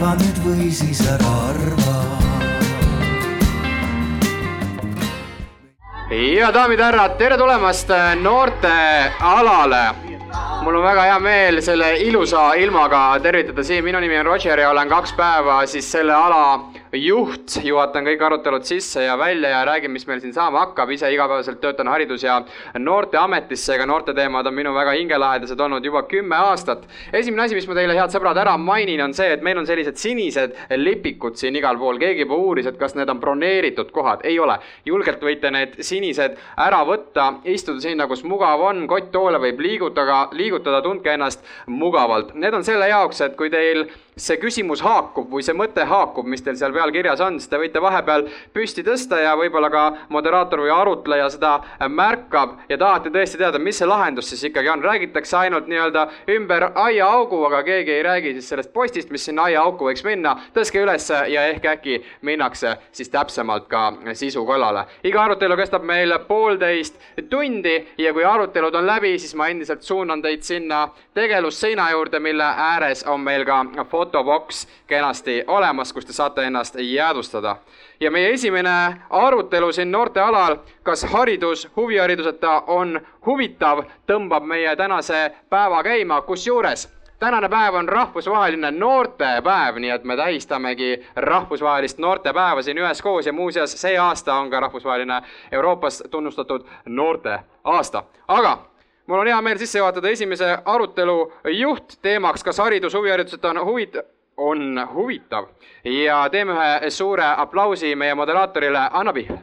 arva nüüd või siis ära arva ja daamid ja härrad, tere tulemast noortealale. mul on väga hea meel selle ilusa ilmaga tervitada siin, minu nimi on Roger ja olen kaks päeva siis selle ala juht, juhatan kõik arutelud sisse ja välja ja räägin, mis meil siin saama hakkab, ise igapäevaselt töötan Haridus- ja Noorteametis, seega noorteteemad on minu väga hingelähedased olnud juba kümme aastat. esimene asi, mis ma teile, head sõbrad, ära mainin, on see, et meil on sellised sinised lipikud siin igal pool, keegi juba uuris, et kas need on broneeritud kohad, ei ole. julgelt võite need sinised ära võtta, istuda sinna, kus mugav on, kotttoole võib liigutada, liigutada, tundke ennast mugavalt. Need on selle jaoks, et kui teil see küsimus haakub või see mõte haakub, mis teil seal peal kirjas on, siis te võite vahepeal püsti tõsta ja võib-olla ka moderaator või arutleja seda märkab ja tahate tõesti teada, mis see lahendus siis ikkagi on. räägitakse ainult nii-öelda ümber aiaaugu, aga keegi ei räägi siis sellest postist, mis sinna aiaauku võiks minna. tõstke üles ja ehk äkki minnakse siis täpsemalt ka sisu kallale. iga arutelu kestab meil poolteist tundi ja kui arutelud on läbi, siis ma endiselt suunan teid sinna tegelusseina juurde, mille ääres on meil ka foto fotoboks kenasti olemas, kus te saate ennast jäädvustada. ja meie esimene arutelu siin noortealal, kas haridus huvihariduseta on huvitav, tõmbab meie tänase päeva käima, kusjuures tänane päev on rahvusvaheline noortepäev, nii et me tähistamegi rahvusvahelist noortepäeva siin üheskoos ja muuseas see aasta on ka rahvusvaheline Euroopas tunnustatud noorteaasta. aga mul on hea meel sisse juhatada esimese arutelu juhtteemaks, kas haridus huvihariduseta on huvit-, on huvitav ja teeme ühe suure aplausi meie moderaatorile Anna Pihl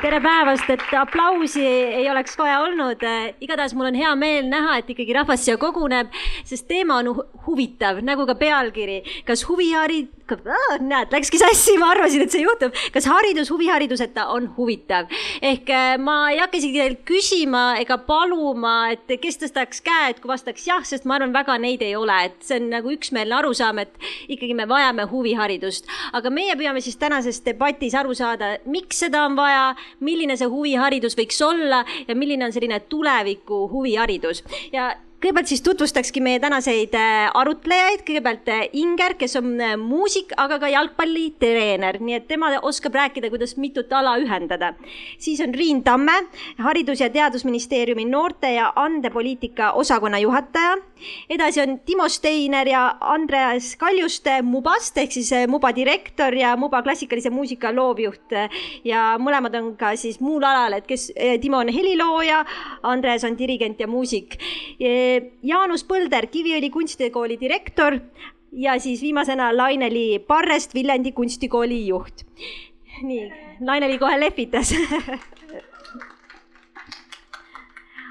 tere päevast, et aplausi ei oleks vaja olnud. igatahes mul on hea meel näha, et ikkagi rahvas siia koguneb, sest teema on huvitav, nagu ka pealkiri. kas huviharid-, näed, läkski sassi, ma arvasin, et see juhtub. kas haridus huvihariduseta on huvitav? ehk äh, ma ei hakka isegi teilt küsima ega paluma, et kes tõstaks käe, et kui vastaks jah, sest ma arvan, väga neid ei ole, et see on nagu üksmeelne arusaam, et ikkagi me vajame huviharidust. aga meie püüame siis tänases debatis aru saada, miks seda on vaja milline see huviharidus võiks olla ja milline on selline tuleviku huviharidus ja kõigepealt siis tutvustakski meie tänaseid äh, arutlejaid, kõigepealt äh, Inger, kes on äh, muusik, aga ka jalgpallitreener, nii et tema oskab rääkida, kuidas mitut ala ühendada. siis on Riin Tamme, Haridus- ja Teadusministeeriumi noorte ja andepoliitika osakonna juhataja. edasi on Timo Steiner ja Andreas Kaljuste Mubast ehk siis Muba direktor ja Muba klassikalise muusika loovjuht ja mõlemad on ka siis muul alal, et kes, Timo on helilooja, Andreas on dirigent ja muusik Jaanus Põlder, Kiviõli kunstikooli direktor ja siis viimasena Laineli Parrest, Viljandi kunstikooli juht. nii, Laineli kohe lehvitas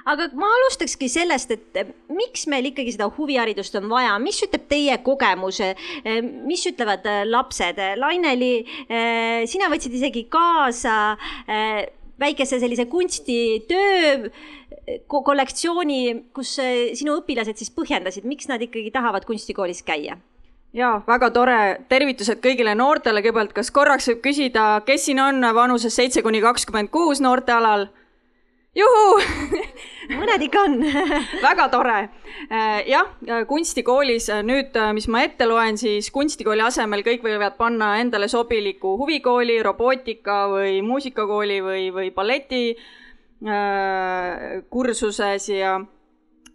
aga ma alustakski sellest, et miks meil ikkagi seda huviharidust on vaja, mis ütleb teie kogemus, mis ütlevad lapsed? Laineli, sina võtsid isegi kaasa väikese sellise kunstitöö kollektsiooni, kus äh, sinu õpilased siis põhjendasid, miks nad ikkagi tahavad kunstikoolis käia? ja väga tore, tervitused kõigile noortele, kõigepealt, kas korraks võib küsida, kes siin on vanuses seitse kuni kakskümmend kuus noortealal? Juhuu mõned ikka on väga tore. Äh, jah, kunstikoolis äh, nüüd, mis ma ette loen, siis kunstikooli asemel kõik võivad panna endale sobiliku huvikooli, robootika või muusikakooli või, või balleti Äh, kursuse siia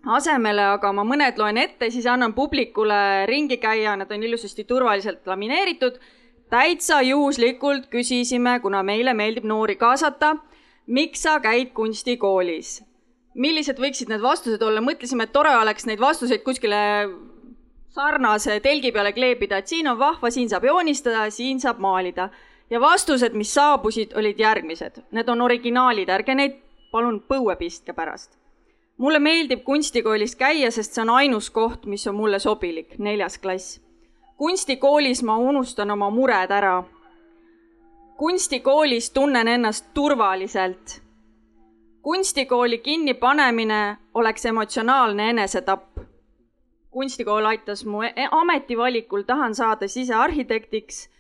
asemele, aga ma mõned loen ette, siis annan publikule ringi käia, nad on ilusasti turvaliselt lamineeritud. täitsa juhuslikult küsisime, kuna meile meeldib noori kaasata, miks sa käid kunstikoolis? millised võiksid need vastused olla, mõtlesime, et tore oleks neid vastuseid kuskile sarnase telgi peale kleepida, et siin on vahva, siin saab joonistada, siin saab maalida. ja vastused, mis saabusid, olid järgmised, need on originaalid, ärge neid palun põue pistke pärast. mulle meeldib kunstikoolis käia, sest see on ainus koht, mis on mulle sobilik, neljas klass. kunstikoolis ma unustan oma mured ära. Kunstikoolis tunnen ennast turvaliselt. kunstikooli kinnipanemine oleks emotsionaalne enesetapp. kunstikool aitas mu e-, ametivalikul, tahan saada sisearhitektiks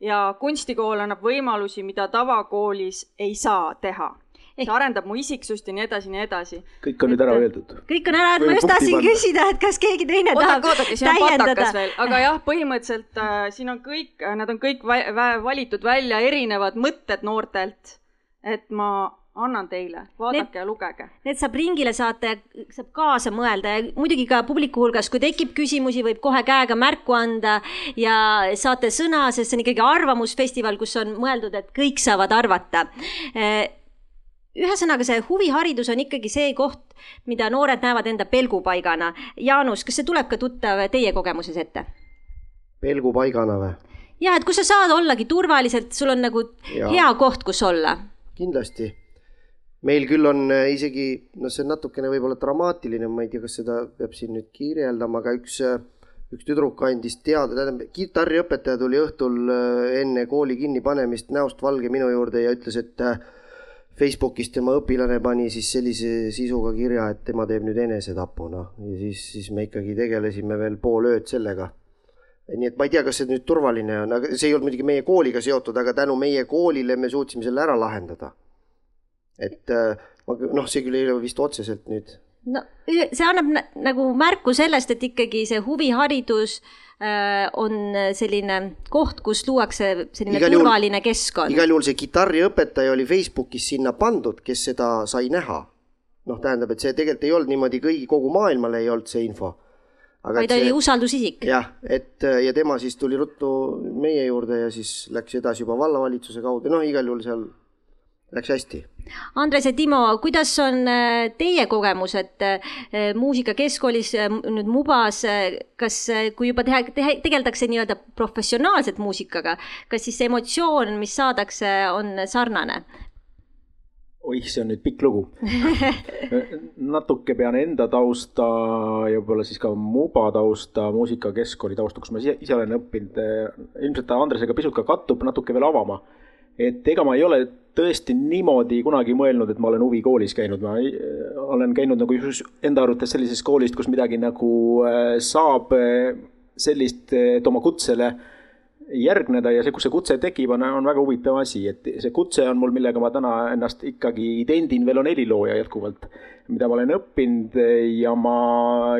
ja kunstikool annab võimalusi, mida tavakoolis ei saa teha see arendab mu isiksust ja nii edasi, nii edasi. kõik on nüüd ära öeldud. kõik on ära öeldud, ma just tahtsin küsida, et kas keegi teine oodake, tahab oodake, veel, aga jah, põhimõtteliselt äh, siin on kõik, nad on kõik valitud välja erinevad mõtted noortelt. et ma annan teile, vaadake need, ja lugege. Need saab ringile saata ja saab kaasa mõelda ja muidugi ka publiku hulgas, kui tekib küsimusi, võib kohe käega märku anda ja saate sõna, sest see on ikkagi arvamusfestival, kus on mõeldud, et kõik saavad arvata. Ühesõnaga, see huviharidus on ikkagi see koht, mida noored näevad enda pelgupaigana. Jaanus, kas see tuleb ka tuttav teie kogemuses ette? pelgupaigana või? jah, et kus sa saad ollagi turvaliselt, sul on nagu ja. hea koht, kus olla kindlasti meil küll on äh, isegi, noh, see on natukene võib-olla dramaatiline, ma ei tea, kas seda peab siin nüüd kirjeldama, aga üks, äh, üks tüdruk andis teada, tähendab, kitarriõpetaja tuli õhtul äh, enne kooli kinnipanemist näost valge minu juurde ja ütles, et Facebookis tema õpilane pani siis sellise sisuga kirja, et tema teeb nüüd enesetapu, noh, ja siis, siis me ikkagi tegelesime veel pool ööd sellega nii et ma ei tea, kas see nüüd turvaline on, aga see ei olnud muidugi meie kooliga seotud, aga tänu meie koolile me suutsime selle ära lahendada et äh, noh, see küll ei ole vist otseselt nüüd. No see annab nagu märku sellest, et ikkagi see huviharidus äh, on selline koht, kus luuakse selline igal turvaline juhul, keskkond. igal juhul see kitarriõpetaja oli Facebookis sinna pandud, kes seda sai näha. noh, tähendab, et see tegelikult ei olnud niimoodi kõigi, kogu maailmale ei olnud see info aga vaid ta oli usaldusisik. jah, et ja tema siis tuli ruttu meie juurde ja siis läks edasi juba vallavalitsuse kaudu, noh, igal juhul seal läks hästi. Andres ja Timo, kuidas on äh, teie kogemused äh, muusikakeskkoolis äh, nüüd Mubas, kas, kui juba teha, teha, tegeldakse nii-öelda professionaalselt muusikaga, kas siis see emotsioon, mis saadakse, on sarnane? oih, see on nüüd pikk lugu. Natuke pean enda tausta ja võib-olla siis ka Muba tausta, muusikakeskkooli tausta, kus ma ise olen õppinud, ilmselt Andresega pisut ka kattub, natuke veel avama et ega ma ei ole tõesti niimoodi kunagi mõelnud, et ma olen huvikoolis käinud, ma olen käinud nagu enda arvates sellises koolis, kus midagi nagu äh, saab äh, sellist, et oma kutsele järgneda ja see, kus see kutse tekib, on, on väga huvitav asi, et see kutse on mul, millega ma täna ennast ikkagi idendin, veel on helilooja jätkuvalt, mida ma olen õppinud ja ma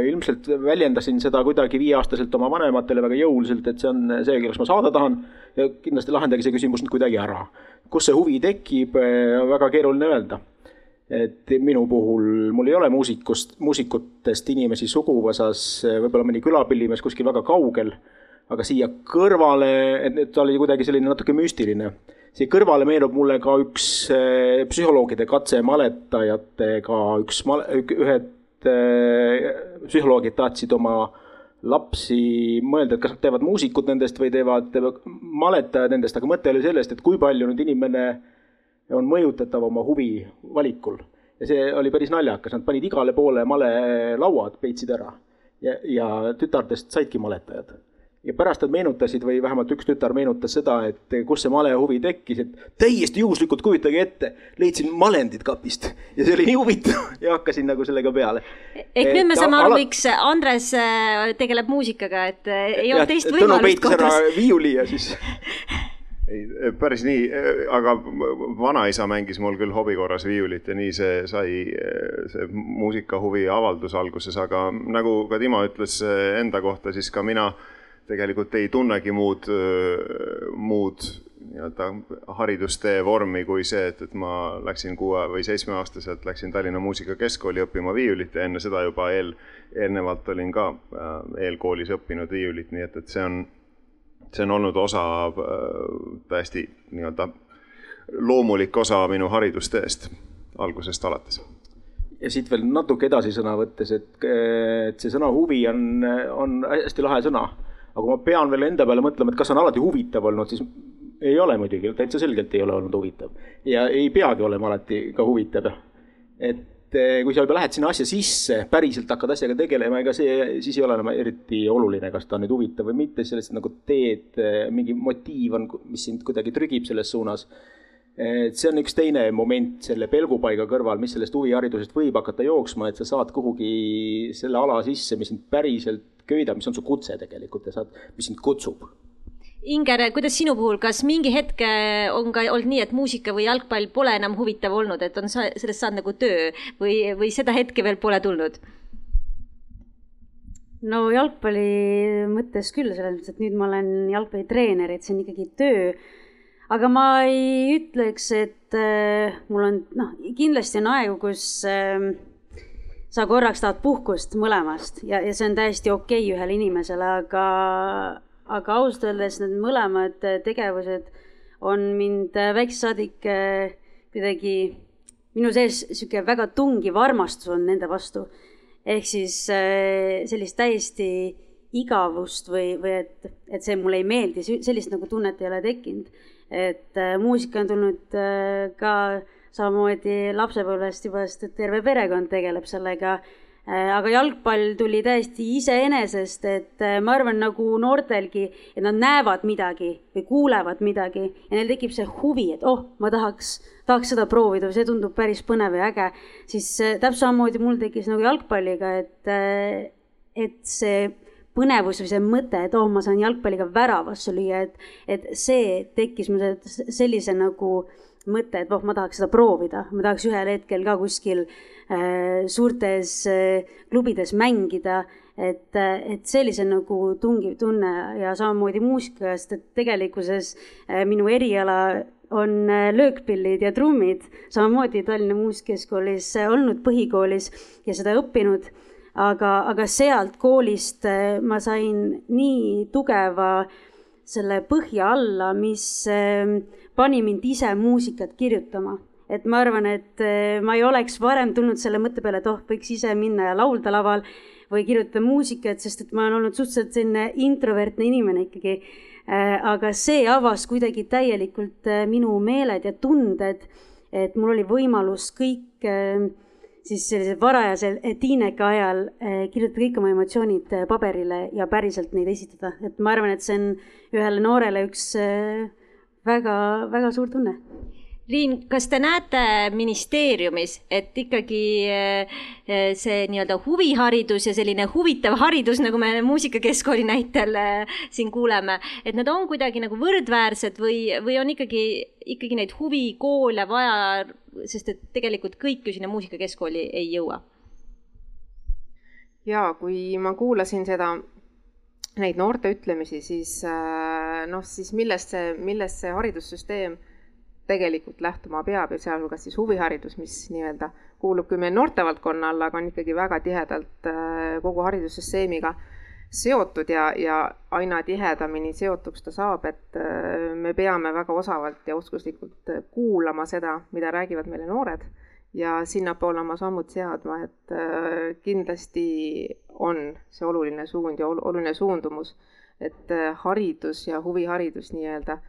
ilmselt väljendasin seda kuidagi viieaastaselt oma vanematele väga jõuliselt, et see on see, kelleks ma saada tahan ja kindlasti lahendage see küsimus kuidagi ära. kus see huvi tekib, väga keeruline öelda et minu puhul mul ei ole muusikust, muusikutest inimesi suguvõsas, võib-olla mõni külapillimees kuskil väga kaugel aga siia kõrvale, et, ta oli kuidagi selline natuke müstiline. siia kõrvale meenub mulle ka üks äh, psühholoogide katse maletajatega, üks male,, ühed psühholoogid tahtsid oma lapsi mõelda, et kas nad teevad muusikud nendest või teevad, maletajad nendest, aga mõte oli sellest, et kui palju nüüd inimene on mõjutatav oma huvi valikul. ja see oli päris naljakas, nad panid igale poole malelauad, peitsid ära. Ja, ja tütardest saidki maletajad ja pärast nad meenutasid või vähemalt üks tütar meenutas seda, et kus see malehuvi tekkis, et täiesti juhuslikult kujutage ette, leidsin malendid kapist ja see oli nii huvitav ja hakkasin nagu sellega peale. ehk nüüd me saame aru, miks Andres äh, tegeleb muusikaga, et äh, ei olnud teist võimalust kodus. viiuli ja siis ei, päris nii, aga vanaisa mängis mul küll hobi korras viiulit ja nii see sai, see muusikahuvi avaldus alguses, aga nagu ka Timo ütles enda kohta, siis ka mina äh, tegelikult ei tunnegi muud, muud nii-öelda haridustee vormi kui see, et, et ma läksin kuue või seitsmeaastaselt läksin Tallinna Muusikakeskkooli õppima viiulit ja enne seda juba eel, eelnevalt olin ka äh, eelkoolis õppinud viiulit, nii et, et see on, see on olnud osa äh, täiesti nii-öelda loomulik osa minu haridusteest algusest alates. Ja siit veel natuke edasi sõna võttes, et, et see sõna huvi on, on hästi lahe sõna aga kui ma pean veel enda peale mõtlema, et kas on alati huvitav olnud, siis ei ole muidugi, täitsa selgelt ei ole olnud huvitav. ja ei peagi olema alati ka huvitav. et eh, kui sa juba lähed sinna asja sisse, päriselt hakkad asjaga tegelema, ega see siis ei ole enam eriti oluline, kas ta on nüüd huvitav või mitte, sellest nagu teed, eh, mingi motiiv on, mis sind kuidagi trügib selles suunas et see on üks teine moment selle pelgupaiga kõrval, mis sellest huviharidusest võib hakata jooksma, et sa saad kuhugi selle ala sisse, mis sind päriselt köidab, mis on su kutse tegelikult ja saad, mis sind kutsub. Inger, kuidas sinu puhul, kas mingi hetk on ka olnud nii, et muusika või jalgpall pole enam huvitav olnud, et on sa sellest saanud nagu töö või, või seda hetke veel pole tulnud? no jalgpalli mõttes küll, selles mõttes, et nüüd ma olen jalgpallitreener, et see on ikkagi töö. aga ma ei ütleks, et äh, mul on, noh, kindlasti on aegu, kus äh, sa korraks tahad puhkust mõlemast ja, ja see on täiesti okei okay ühele inimesele, aga aga ausalt öeldes need mõlemad tegevused on mind väiksest saadik äh, kuidagi, minu sees niisugune väga tungiv armastus on nende vastu. ehk siis äh, sellist täiesti igavust või, või et, et see mulle ei meeldi, sellist nagu tunnet ei ole tekkinud. et äh, muusika on tulnud ka samamoodi lapsepõlvest juba, sest et terve perekond tegeleb sellega. Äh, aga jalgpall tuli täiesti iseenesest, et äh, ma arvan, nagu noortelgi, et nad näevad midagi või kuulevad midagi ja neil tekib see huvi, et oh, ma tahaks, tahaks seda proovida või see tundub päris põnev ja äge, siis äh, täpselt samamoodi mul tekkis nagu jalgpalliga, et, et see põnevus või see mõte, et oh, ma saan jalgpalliga väravasse lüüa, et, et see tekkis mul sellise nagu mõte, et oh, ma tahaks seda proovida, ma tahaks ühel hetkel ka kuskil Äh, suurtes äh, klubides mängida, et, äh, et see nagu tungiv tunne ja samamoodi muusikast, et tegelikkuses minu eriala on löökpillid ja trummid, samamoodi Tallinna Muusikakeskkoolis olnud põhikoolis ja seda õppinud, aga, aga sealt koolist ma sain nii tugeva selle põhja alla, mis pani mind ise muusikat kirjutama et ma arvan, et eh, ma ei oleks varem tulnud selle mõtte peale, et oh, võiks ise minna ja laulda laval või kirjutada muusikat, sest et ma olen olnud suhteliselt selline introvertne inimene ikkagi. Eh, aga see avas kuidagi täielikult eh, minu meeled ja tunded, et mul oli võimalus kõik siis sellise varajase tiineka ajal kirjutada kõik oma emotsioonid paberile ja päriselt neid esitada, et ma arvan, et see on ühele noorele üks väga, väga suur tunne. Liin, kas te näete ministeeriumis, et ikkagi eh, eh, see nii-öelda huviharidus ja selline huvitav haridus, nagu me muusikakeskkooli näitel eh, siin kuuleme, et need on kuidagi nagu võrdväärsed või, või on ikkagi, ikkagi neid huvikoole vaja, sest et tegelikult kõik ju sinna muusikakeskkooli ei jõua? ja kui ma kuulasin seda neid noorte ütlemisi, siis noh, siis millest see, millest see haridussüsteem tegelikult lähtuma peab ja sealhulgas siis huviharidus, mis nii-öelda kuulub küll meil noortevaldkonna alla, aga on ikkagi väga tihedalt äh, kogu haridussüsteemiga seotud ja, ja aina tihedamini seotuks ta saab, et äh, me peame väga osavalt ja oskuslikult äh, kuulama seda, mida räägivad meile noored ja sinnapoole oma sammud seadma, et kindlasti on see oluline suund ja oluline suundumus, et haridus ja huviharidus nii-öelda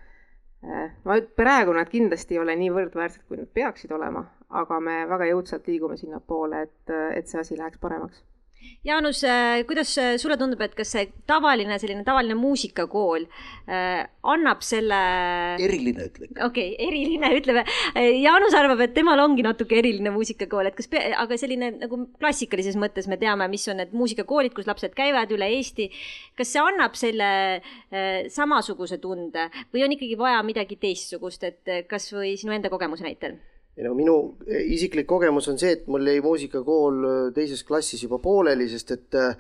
Äh, ma, praegu nad kindlasti ei ole nii võrdväärsed, kui nad peaksid olema, aga me väga jõudsalt liigume sinnapoole, et, et see asi läheks paremaks Jaanus, äh, kuidas äh, sulle tundub, et kas see tavaline, selline tavaline muusikakool äh, annab selle. eriline ütleks. okei okay,, eriline, ütleme. Jaanus arvab, et temal ongi natuke eriline muusikakool, et kas, aga selline nagu klassikalises mõttes me teame, mis on need muusikakoolid, kus lapsed käivad üle Eesti. kas see annab selle äh, samasuguse tunde või on ikkagi vaja midagi teistsugust, et kasvõi sinu enda kogemuse näitel? Ei no minu eh, isiklik kogemus on see, et mul jäi muusikakool eh, teises klassis juba pooleli, sest et eh,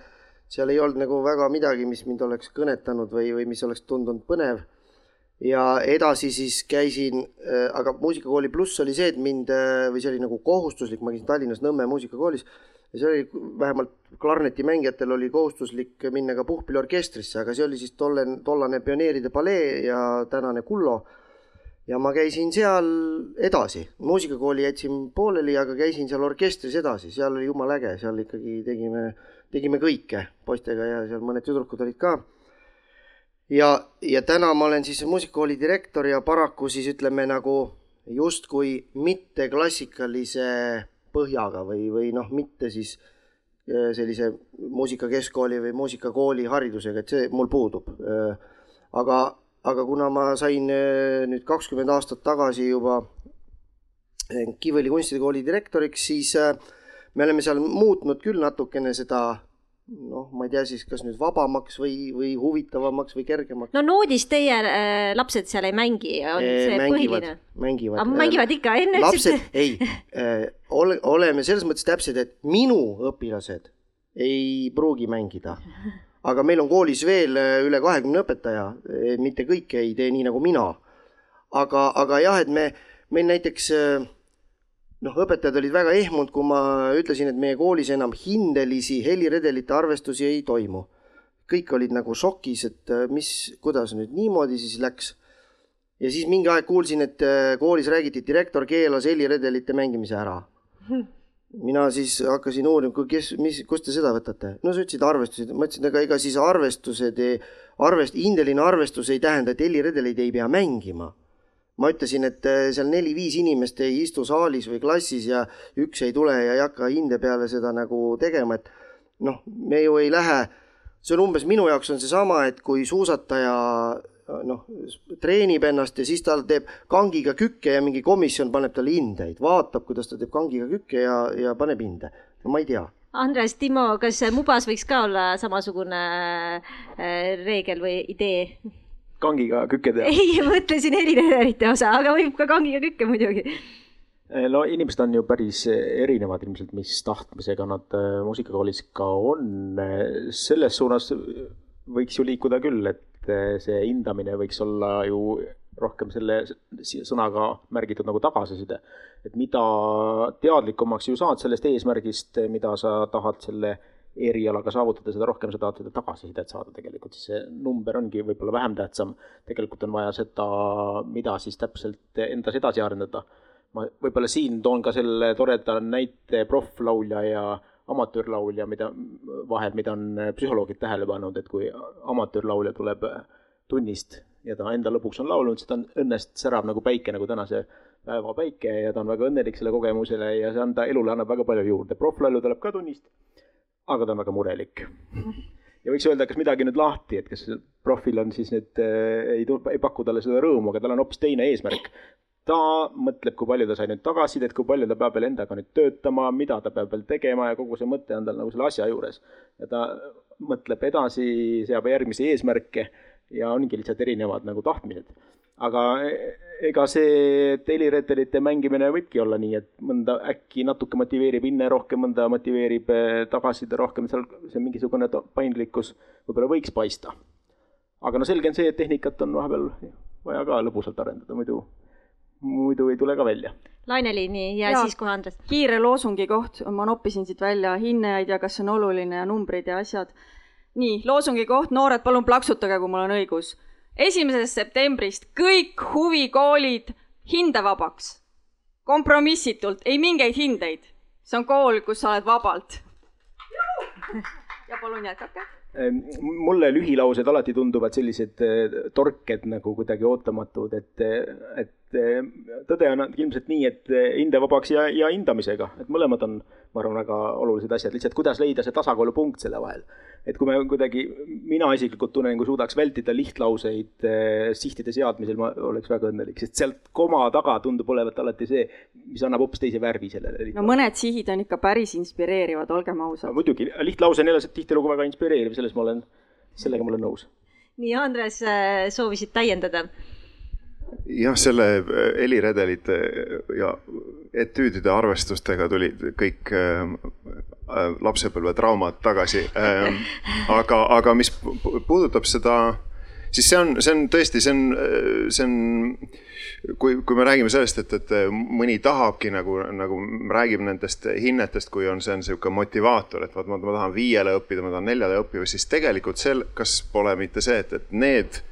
seal ei olnud nagu väga midagi, mis mind oleks kõnetanud või, või mis oleks tundunud põnev. ja edasi siis käisin, aga muusikakooli pluss oli see, et mind või see oli nagu kohustuslik, ma käisin Tallinnas Nõmme muusikakoolis ja see oli vähemalt klarnetimängijatel oli kohustuslik minna ka puhkpilliorkestrisse, aga see oli siis tolle, tollane pioneeride palee ja tänane Kullo ja ma käisin seal edasi, muusikakooli jätsin pooleli, aga käisin seal orkestris edasi, seal oli jumala äge, seal ikkagi tegime, tegime kõike poistega ja seal mõned tüdrukud olid ka. ja, ja täna ma olen siis muusikakooli direktor ja paraku siis ütleme nagu justkui mitte klassikalise põhjaga või, või noh, mitte siis äh, sellise muusikakeskkooli või muusikakooli haridusega, et see mul puudub. Äh, aga aga kuna ma sain äh, nüüd kakskümmend aastat tagasi juba äh, Kiviõli kunstikooli direktoriks, siis äh, me oleme seal muutnud küll natukene seda noh, ma ei tea siis, kas nüüd vabamaks või, või huvitavamaks või kergemaks. no noodis teie äh, lapsed seal ei mängi, on see mängivad põhiline?, mängivad. aga mängivad ikka, enne lapsed ei, ole, oleme selles mõttes täpsed, et minu õpilased ei pruugi mängida. Aga meil on koolis veel äh, üle kahekümne õpetaja, mitte kõik ei tee nii nagu mina. aga, aga jah, et me, meil näiteks äh, noh, õpetajad olid väga ehmunud, kui ma ütlesin, et meie koolis enam hindelisi heliredelite arvestusi ei toimu. kõik olid nagu šokis, et äh, mis, kuidas nüüd niimoodi siis läks ja siis mingi aeg kuulsin, et äh, koolis räägiti, direktor keelas heliredelite mängimise ära. mina siis hakkasin uurima, kes, mis, kust te seda võtate? no sa ütlesid arvestused, ma ütlesin, aga ega siis arvestused, arvest-, hindeline arvestus ei tähenda, et heliredeleid ei pea mängima. ma ütlesin, et äh, seal neli-viis inimest ei istu saalis või klassis ja üks ei tule ja ei hakka hinde peale seda nagu tegema, et noh, me ju ei lähe, see on umbes minu jaoks on seesama, et kui suusataja noh, treenib ennast ja siis ta teeb kangiga kükke ja mingi komisjon paneb talle hindeid, vaatab, kuidas ta teeb kangiga kükke ja, ja paneb hinde. no ma ei tea. Andres, Timo, kas Mubas võiks ka olla samasugune äh, reegel või idee? kangiga kükke teha. ei, mõtlesin heliredelite osa, aga võib ka kangiga kükke muidugi. no inimesed on ju päris erinevad ilmselt, mis tahtmisega nad äh, muusikakoolis ka on. selles suunas võiks ju liikuda küll, et äh, see hindamine võiks olla ju rohkem selle sõnaga märgitud nagu tagasiside. et mida teadlikumaks ju saad sellest eesmärgist, mida sa tahad selle erialaga saavutada, seda rohkem sa tahad seda tagasisidet saada tegelikult, siis see number ongi võib-olla vähem tähtsam. tegelikult on vaja seda, mida siis täpselt endas edasi arendada ma võib-olla siin toon ka selle toreda näite proflaulja ja amatöörlaulja, mida vahel, mida on psühholoogid tähele pannud, et kui amatöörlaulja tuleb tunnist ja ta enda lõbuks on laulnud, siis ta on õnnest särav nagu päike, nagu tänase päeva päike ja ta on väga õnnelik selle kogemusele ja see anda elule annab väga palju juurde. proflaulja tuleb ka tunnist, aga ta on väga murelik. ja võiks öelda, kas midagi nüüd lahti, et kas profil on siis nüüd äh, ei, ei paku talle seda rõõmu, aga tal on hoopis teine eesmärk ta mõtleb, kui palju ta sai nüüd tagasisidet, kui palju ta peab veel endaga nüüd töötama, mida ta peab veel tegema ja kogu see mõte on tal nagu selle asja juures. ja ta mõtleb edasi, seab järgmisi eesmärke ja ongi lihtsalt erinevad nagu tahtmised. aga ega see heliredelite mängimine võibki olla nii, et mõnda äkki natuke motiveerib hinne rohkem, mõnda motiveerib eh, tagasiside rohkem, seal see mingisugune paindlikkus võib-olla võiks paista. aga no selge on see, et tehnikat on vahepeal vaja ka lõbusalt arendada, muidu muidu ei tule ka välja. laineliini ja, ja siis kohe Andres. kiire loosungi koht, ma noppisin siit välja hinneid ja kas see on oluline ja numbrid ja asjad. nii, loosungi koht, noored, palun plaksutage, kui mul on õigus. esimesest septembrist kõik huvikoolid hindevabaks. kompromissitult, ei mingeid hindeid. see on kool, kus sa oled vabalt. ja palun jätkake. mulle lühilaused alati tunduvad sellised eh, torked nagu kuidagi ootamatud, et, et eh, tõde on ilmselt nii, et eh, hindevabaks ja, ja hindamisega, et mõlemad on, ma arvan, väga olulised asjad, lihtsalt kuidas leida see tasakaalupunkt selle vahel. et kui me kuidagi, mina isiklikult tunnen, kui suudaks vältida lihtlauseid eh, sihtide seadmisel, ma oleks väga õnnelik, sest sealt koma taga tundub olevat alati see, mis annab hoopis teise värvi sellele. no mõned sihid on ikka päris inspireerivad, olgem ausad. muidugi, lihtlause on jälle tihtilugu väga inspireeriv, selles ma olen, sellega ma olen nõus nii, Andres, soovisid täiendada? jah, selle äh, heliredelite ja etüüdide arvestustega tulid kõik äh, äh, lapsepõlvetraumad tagasi ähm. aga, aga mis pu- puudutab seda, siis see on, see on tõesti, see on, see on, kui, kui me räägime sellest, et, et mõni tahabki nagu, nagu räägib nendest hinnetest, kui on, see on niisugune motivaator, et vot ma, ma tahan viiele õppida, ma tahan neljale õppida, siis tegelikult sel-, kas pole mitte see, et, et need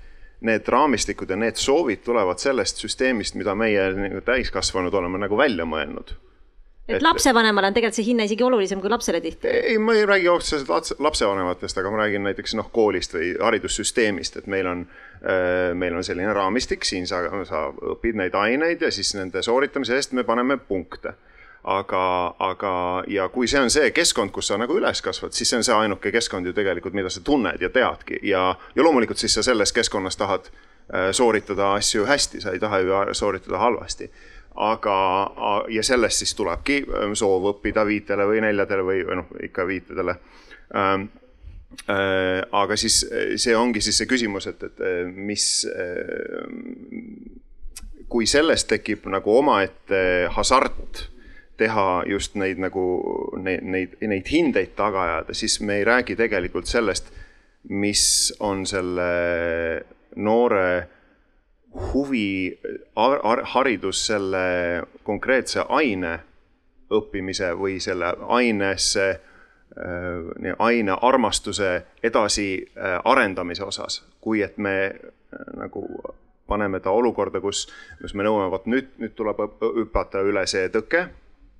need raamistikud ja need soovid tulevad sellest süsteemist, mida meie nagu täiskasvanud oleme nagu välja mõelnud. et Et- lapsevanemale on tegelikult see hinne isegi olulisem kui lapsele tihti. ei, ma ei räägi otseselt lats- lapsevanematest, aga ma räägin näiteks noh, koolist või haridussüsteemist, et meil on, meil on selline raamistik, siin sa, sa õpid neid aineid ja siis nende sooritamise eest me paneme punkte aga, aga, ja kui see on see keskkond, kus sa nagu üles kasvad, siis see on see ainuke keskkond ju tegelikult, mida sa tunned ja teadki ja, ja loomulikult siis sa selles keskkonnas tahad äh, sooritada asju hästi, sa ei taha ju sooritada halvasti. aga, ja sellest siis tulebki ähm, soov õppida viitele või neljadele või, või noh, ikka viitedele. Äh, aga siis see ongi siis see küsimus, et, et mis, kui sellest tekib nagu omaette hasart teha just neid nagu neid, neid, neid hindeid taga ajada, siis me ei räägi tegelikult sellest, mis on selle noore huvi, haridus selle konkreetse aine õppimise või selle ainesse Äh, aine armastuse edasiarendamise äh, osas, kui et me äh, nagu paneme ta olukorda, kus, kus me nõuame, vot nüüd, nüüd tuleb hüpata üle see tõke.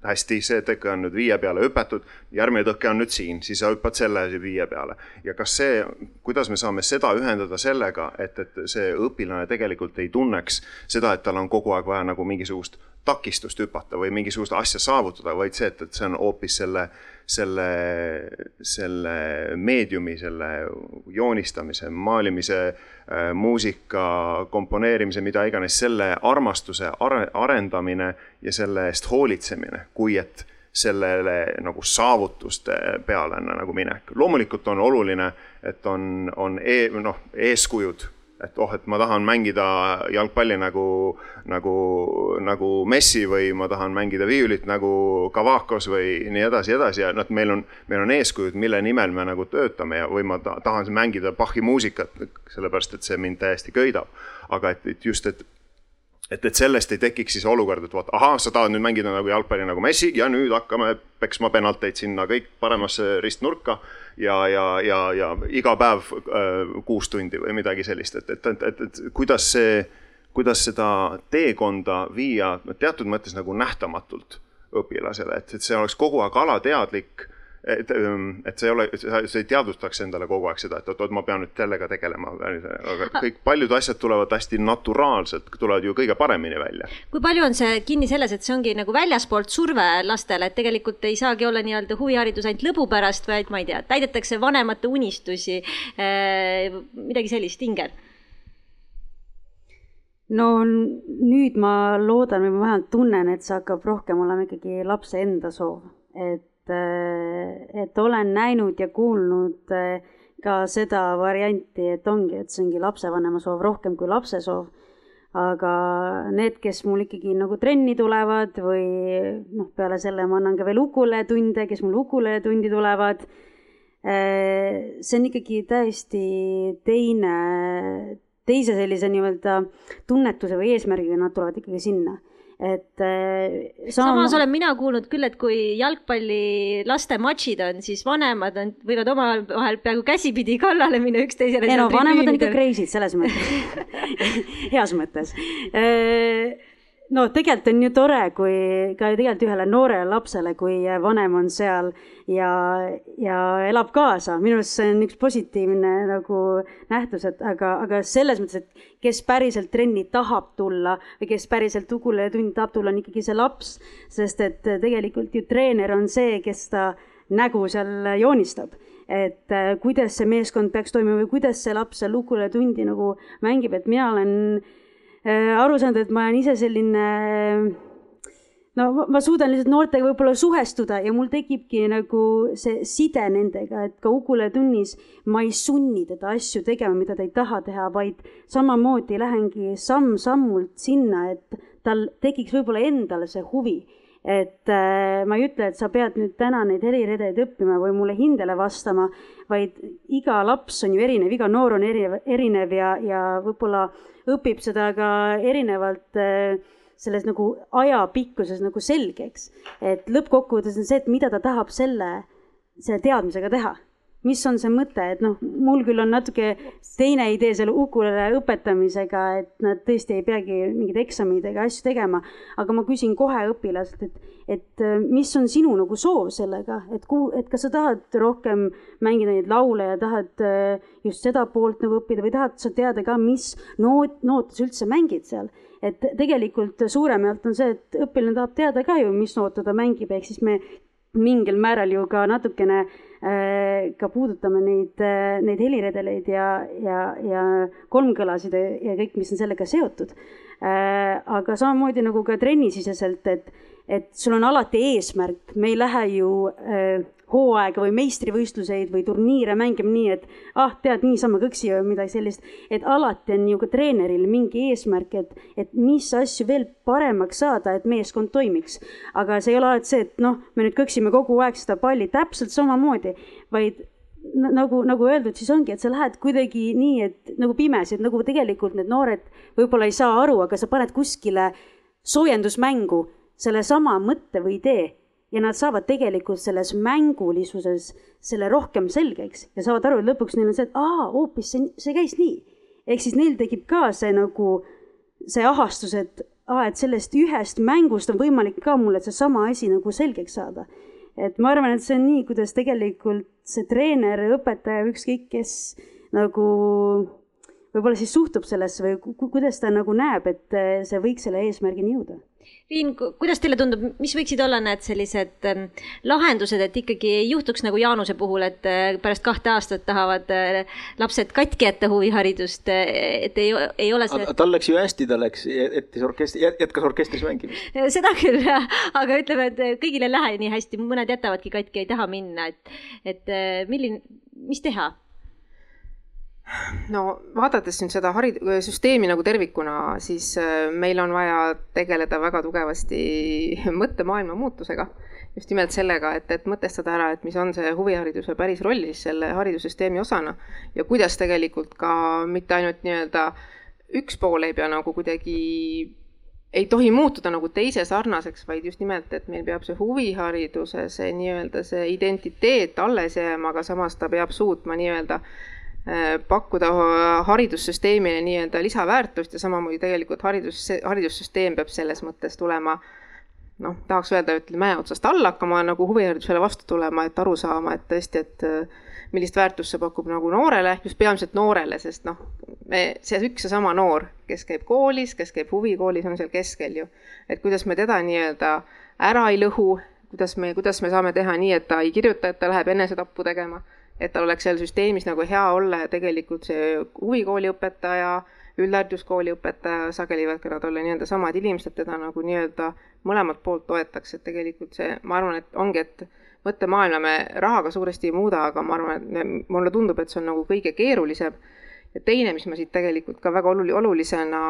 Hästi, see tõke on nüüd viie peale hüpatud, järgmine tõke on nüüd siin, siis sa hüppad selle viie peale. ja kas see, kuidas me saame seda ühendada sellega, et, et see õpilane tegelikult ei tunneks seda, et tal on kogu aeg vaja nagu mingisugust takistust hüpata või mingisugust asja saavutada, vaid see, et, et see on hoopis selle selle, selle meediumi, selle joonistamise, maalimise, äh, muusika, komponeerimise, mida iganes, selle armastuse arendamine ja selle eest hoolitsemine, kui et sellele nagu saavutuste peale nagu minek. loomulikult on oluline, et on, on e, noh, eeskujud et oh, et ma tahan mängida jalgpalli nagu, nagu, nagu Messi või ma tahan mängida viiulit nagu Kavakos või nii edasi, edasi ja noh, et meil on, meil on eeskujud, mille nimel me nagu töötame ja, või ma tahan mängida Bachi muusikat, sellepärast et see mind täiesti köidab. aga et, et just, et et, et sellest ei tekiks siis olukord, et vot ahah, sa tahad nüüd mängida nagu jalgpalli nagu Messi ja nüüd hakkame peksma penalteid sinna kõik paremasse ristnurka ja, ja, ja, ja iga päev äh, kuus tundi või midagi sellist, et, et, et, et, et kuidas see, kuidas seda teekonda viia teatud mõttes nagu nähtamatult õpilasele, et, et see oleks kogu aeg alateadlik et, ähm, et see ei ole, sa ei teadvustaks endale kogu aeg seda, et oot-oot, ma pean nüüd sellega tegelema, aga kõik paljud asjad tulevad hästi naturaalselt, tulevad ju kõige paremini välja. kui palju on see kinni selles, et see ongi nagu väljaspoolt surve lastele, et tegelikult ei saagi olla nii-öelda huviharidus ainult lõbu pärast, vaid ma ei tea, täidetakse vanemate unistusi, äh, midagi sellist, Inger? no nüüd ma loodan või ma vähemalt tunnen, et see hakkab rohkem olema ikkagi lapse enda soov, et et, et olen näinud ja kuulnud eh, ka seda varianti, et ongi, et see ongi lapsevanema soov rohkem kui lapse soov. aga need, kes mul ikkagi nagu trenni tulevad või noh, peale selle ma annan ka veel ukuletunde, kes mul ukuletundi tulevad. Eh, see on ikkagi täiesti teine, teise sellise nii-öelda tunnetuse või eesmärgiga nad tulevad ikkagi sinna et äh, sama... samas olen mina kuulnud küll, et kui jalgpalli laste matšid on, siis vanemad on, võivad omavahel peaaegu käsipidi kallale minna üksteisele. ei no vanemad on ikka crazy'd selles mõttes heas mõttes äh, no tegelikult on ju tore, kui ka tegelikult ühele noorele lapsele, kui vanem on seal ja, ja elab kaasa, minu arust see on üks positiivne nagu nähtus, et aga, aga selles mõttes, et kes päriselt trenni tahab tulla või kes päriselt Ugule tundi tahab tulla, on ikkagi see laps, sest et tegelikult ju treener on see, kes ta nägu seal joonistab. Et äh, kuidas see meeskond peaks toimuma või kuidas see laps seal Ugule tundi nagu mängib, et mina olen Äh, aru saanud, et ma olen ise selline no ma suudan lihtsalt noortega võib-olla suhestuda ja mul tekibki nagu see side nendega, et ka Ugule tunnis ma ei sunni teda asju tegema, mida ta ei taha teha, vaid samamoodi lähengi samm-sammult sinna, et tal tekiks võib-olla endale see huvi. et äh, ma ei ütle, et sa pead nüüd täna neid heliredeid õppima või mulle hindele vastama, vaid iga laps on ju erinev, iga noor on erinev, erinev ja, ja võib-olla õpib seda ka erinevalt äh, selles nagu ajapikkuses nagu selgeks. et lõppkokkuvõttes on see, et mida ta tahab selle, selle teadmisega teha. Mis on see mõte, et noh, mul küll on natuke teine idee selle ukulele õpetamisega, et nad tõesti ei peagi mingeid eksameid ega asju tegema, aga ma küsin kohe õpilaselt, et, et äh, mis on sinu nagu soov sellega, et kuhu, et kas sa tahad rohkem mängida neid laule ja tahad äh, just seda poolt nagu õppida või tahad sa teada ka, mis noot, noote sa üldse mängid seal et tegelikult suuremalt on see, et õpilane tahab teada ka ju, mis noote ta mängib, ehk siis me mingil määral ju ka natukene äh, ka puudutame neid äh,, neid heliredeleid ja, ja, ja kolmkõlasid ja kõik, mis on sellega seotud äh,. aga samamoodi nagu ka trennisiseselt, et, et sul on alati eesmärk, me ei lähe ju äh, hooaega või meistrivõistluseid või turniire mängima nii, et ah, tead, niisama kõksi või midagi sellist. et alati on ju ka treeneril mingi eesmärk, et, et mis asju veel paremaks saada, et meeskond toimiks. aga see ei ole alati see, et noh, me nüüd kõksime kogu aeg seda palli täpselt samamoodi, vaid nagu, nagu öeldud, siis ongi, et sa lähed kuidagi nii, et nagu pimesi, et nagu tegelikult need noored võib-olla ei saa aru, aga sa paned kuskile soojendusmängu sellesama mõtte või idee ja nad saavad tegelikult selles mängulisuses selle rohkem selgeks ja saavad aru, et lõpuks neil on see, et aa, hoopis see, see käis nii. ehk siis neil tekib ka see nagu, see ahastus, et aa, et sellest ühest mängust on võimalik ka mulle seesama asi nagu selgeks saada. et ma arvan, et see on nii, kuidas tegelikult see treener, õpetaja, ükskõik kes nagu võib-olla siis suhtub sellesse või ku kuidas ta nagu näeb, et see võiks selle eesmärgini jõuda Riin, kuidas teile tundub, mis võiksid olla need sellised ähm, lahendused, et ikkagi ei juhtuks nagu Jaanuse puhul, et äh, pärast kahte aastat tahavad äh, lapsed katki jätta huviharidust, äh, et ei, ei ole see. tal läks ju hästi, ta läks, jättis orkestri, jätkas orkestris mängimist. seda küll jah, aga ütleme, et kõigil ei lähe nii hästi, mõned jätavadki katki, ei taha minna, et, et milline, mis teha no vaadates nüüd seda harid-, süsteemi nagu tervikuna, siis äh, meil on vaja tegeleda väga tugevasti mõttemaailma muutusega. just nimelt sellega, et, et mõtestada ära, et mis on see huvihariduse päris roll siis selle haridussüsteemi osana ja kuidas tegelikult ka mitte ainult nii-öelda üks pool ei pea nagu kuidagi ei tohi muutuda nagu teise sarnaseks, vaid just nimelt, et meil peab see huvihariduse, see nii-öelda see identiteet alles jääma, aga samas ta peab suutma nii-öelda pakkuda haridussüsteemile nii-öelda lisaväärtust ja samamoodi tegelikult haridus, haridussüsteem peab selles mõttes tulema noh, tahaks öelda, ütleme mäe otsast alla hakkama nagu huviharidusele vastu tulema, et aru saama, et tõesti, et äh, millist väärtust see pakub nagu noorele, just peamiselt noorele, sest noh, me, see üks ja sama noor, kes käib koolis, kes käib huvikoolis, on seal keskel ju. et kuidas me teda nii-öelda ära ei lõhu, kuidas me, kuidas me saame teha nii, et ta ei kirjuta, et ta läheb enesetappu tegema et tal oleks seal süsteemis nagu hea olla ja tegelikult see huvikooli õpetaja, üldhariduskooli õpetaja, sageli võivad ka nad olla nii-öelda samad inimesed, teda nagu nii-öelda mõlemalt poolt toetaks, et tegelikult see, ma arvan, et ongi, et mõttemaailma me rahaga suuresti ei muuda, aga ma arvan, et mulle tundub, et see on nagu kõige keerulisem. ja teine, mis ma siit tegelikult ka väga oluli-, olulisena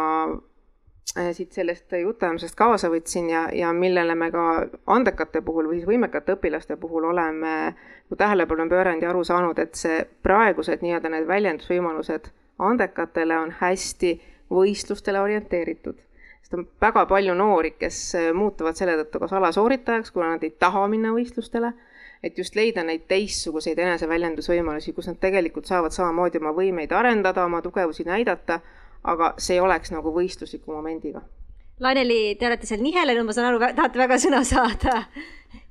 siit sellest jutuajamisest kaasa võtsin ja, ja millele me ka andekate puhul või siis võimekate õpilaste puhul oleme tähelepanu pööranud ja aru saanud, et see praegused nii-öelda need väljendusvõimalused andekatele on hästi võistlustele orienteeritud. sest on väga palju noori, kes äh, muutuvad selle tõttu kas alasooritajaks, kuna nad ei taha minna võistlustele, et just leida neid teistsuguseid eneseväljendusvõimalusi, kus nad tegelikult saavad samamoodi oma võimeid arendada, oma tugevusi näidata aga see ei oleks nagu võistlusliku momendiga. Laineli, te olete seal nihelenud, ma saan aru, tahate väga sõna saada?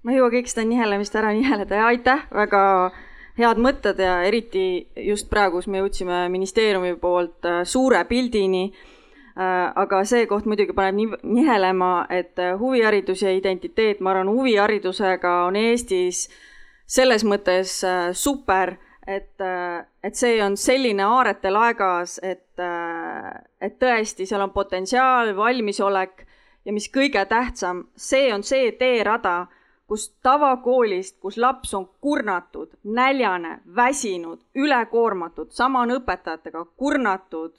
ma ei jõua kõik seda nihelemist ära niheleda ja aitäh, väga head mõtted ja eriti just praegu, kus me jõudsime ministeeriumi poolt äh, suure pildini. Äh, aga see koht muidugi paneb nii nihelema, et äh, huviharidus ja identiteet, ma arvan, huviharidusega on Eestis selles mõttes super et, äh, et see on selline aarete laegas, et, äh, et tõesti, seal on potentsiaal, valmisolek ja mis kõige tähtsam, see on see teerada, kus tavakoolist, kus laps on kurnatud, näljane, väsinud, ülekoormatud, sama on õpetajatega, kurnatud,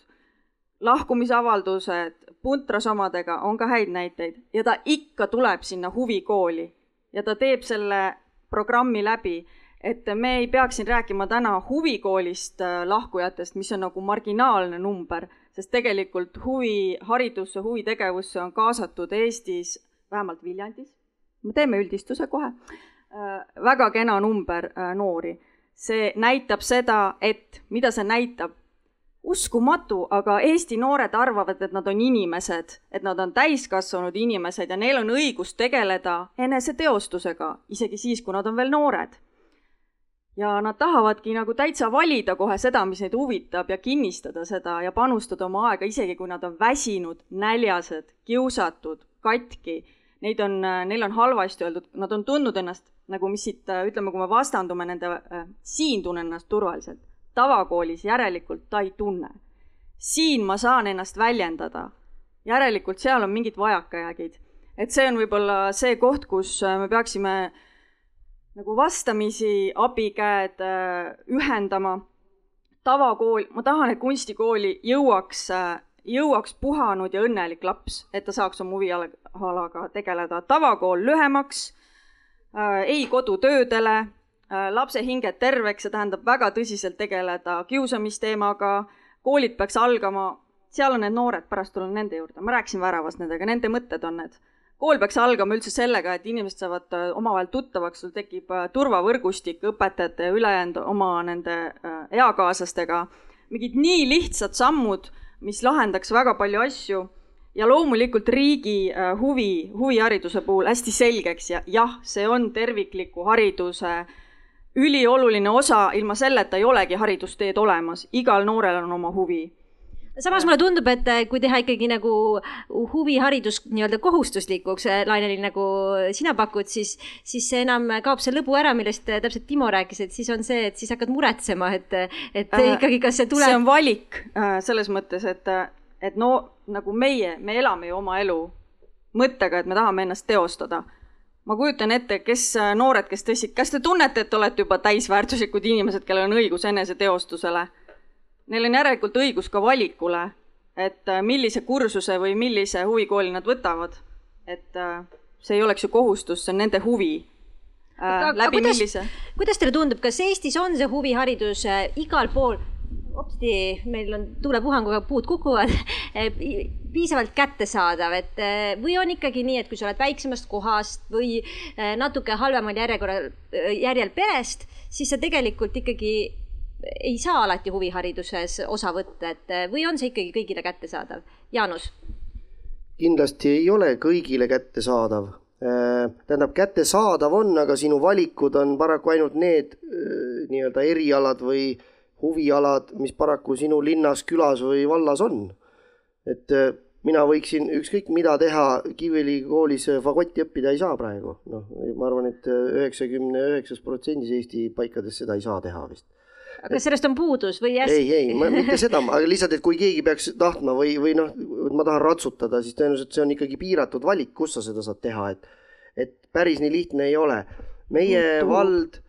lahkumisavaldused, puntras omadega, on ka häid näiteid. Ja ta ikka tuleb sinna huvikooli ja ta teeb selle programmi läbi et me ei peaks siin rääkima täna huvikoolist äh, lahkujatest, mis on nagu marginaalne number, sest tegelikult huviharidusse, huvitegevusse on kaasatud Eestis, vähemalt Viljandis, me teeme üldistuse kohe, äh, väga kena number äh, noori. see näitab seda, et mida see näitab, uskumatu, aga Eesti noored arvavad, et nad on inimesed, et nad on täiskasvanud inimesed ja neil on õigus tegeleda eneseteostusega, isegi siis, kui nad on veel noored ja nad tahavadki nagu täitsa valida kohe seda, mis neid huvitab ja kinnistada seda ja panustada oma aega, isegi kui nad on väsinud, näljased, kiusatud, katki. Neid on, neil on halvasti öeldud, nad on tundnud ennast nagu, mis siit, ütleme, kui me vastandume nende äh,, siin tunnen ennast turvaliselt. tavakoolis järelikult ta ei tunne. siin ma saan ennast väljendada. järelikult seal on mingid vajakajäägid et see on võib-olla see koht, kus äh, me peaksime nagu vastamisi abikäed äh, ühendama. tavakool, ma tahan, et kunstikooli jõuaks, äh, jõuaks puhanud ja õnnelik laps, et ta saaks oma huvialaga tegeleda. tavakool lühemaks, ei kodutöödele, lapse hinged terveks, see tähendab väga tõsiselt tegeleda kiusamisteemaga, koolid peaks algama, seal on need noored, pärast tulen nende juurde, ma rääkisin väravast nendega, nende mõtted on need kool peaks algama üldse sellega, et inimesed saavad äh, omavahel tuttavaks, sul tekib äh, turvavõrgustik õpetajate ja ülejäänud oma nende äh, eakaaslastega. mingid nii lihtsad sammud, mis lahendaks väga palju asju ja loomulikult riigi huvi, huvihariduse puhul hästi selgeks ja jah, see on tervikliku hariduse ülioluline osa, ilma selleta ei olegi haridusteed olemas, igal noorel on oma huvi samas mulle tundub, et äh, kui teha ikkagi nagu huviharidus nii-öelda kohustuslikuks, äh, Lainelil, nagu sina pakud, siis, siis see enam kaob see lõbu ära, millest äh, täpselt Timo rääkis, et siis on see, et siis hakkad muretsema, et, et äh, ikkagi, kas see tuleb. see on valik selles mõttes, et, et no nagu meie, me elame ju oma elu mõttega, et me tahame ennast teostada ma kujutan ette, kes noored, kes tõstsid, kas te tunnete, et olete juba täisväärtuslikud inimesed, kellel on õigus eneseteostusele? Neil on järelikult õigus ka valikule, et äh, millise kursuse või millise huvikooli nad võtavad. et äh, see ei oleks ju kohustus, see on nende huvi äh,. läbi kuidas, millise? kuidas teile tundub, kas Eestis on see huviharidus äh, igal pool, hopsti, meil on tuulepuhanguga puud kukuvad piisavalt kättesaadav, et või on ikkagi nii, et kui sa oled väiksemast kohast või natuke halvemal järjekorral, järjel perest, siis sa tegelikult ikkagi ei saa alati huvihariduses osa võtta, et või on see ikkagi kõigile kättesaadav? Jaanus? kindlasti ei ole kõigile kättesaadav. Äh, tähendab, kättesaadav on, aga sinu valikud on paraku ainult need äh, nii-öelda erialad või huvialad, mis paraku sinu linnas, külas või vallas on. et äh, mina võiksin ükskõik mida teha, Kiviõli koolis fagotti õppida ei saa praegu. noh, ma arvan et, et üheksakümne üheksas protsendis Eesti paikades seda ei saa teha vist aga sellest on puudus või jäs-? ei, ei, mitte seda, aga lihtsalt, et kui keegi peaks tahtma või, või noh, ma tahan ratsutada, siis tõenäoliselt see on ikkagi piiratud valik, kus sa seda saad teha, et et päris nii lihtne ei ole. meie Tuhu. vald,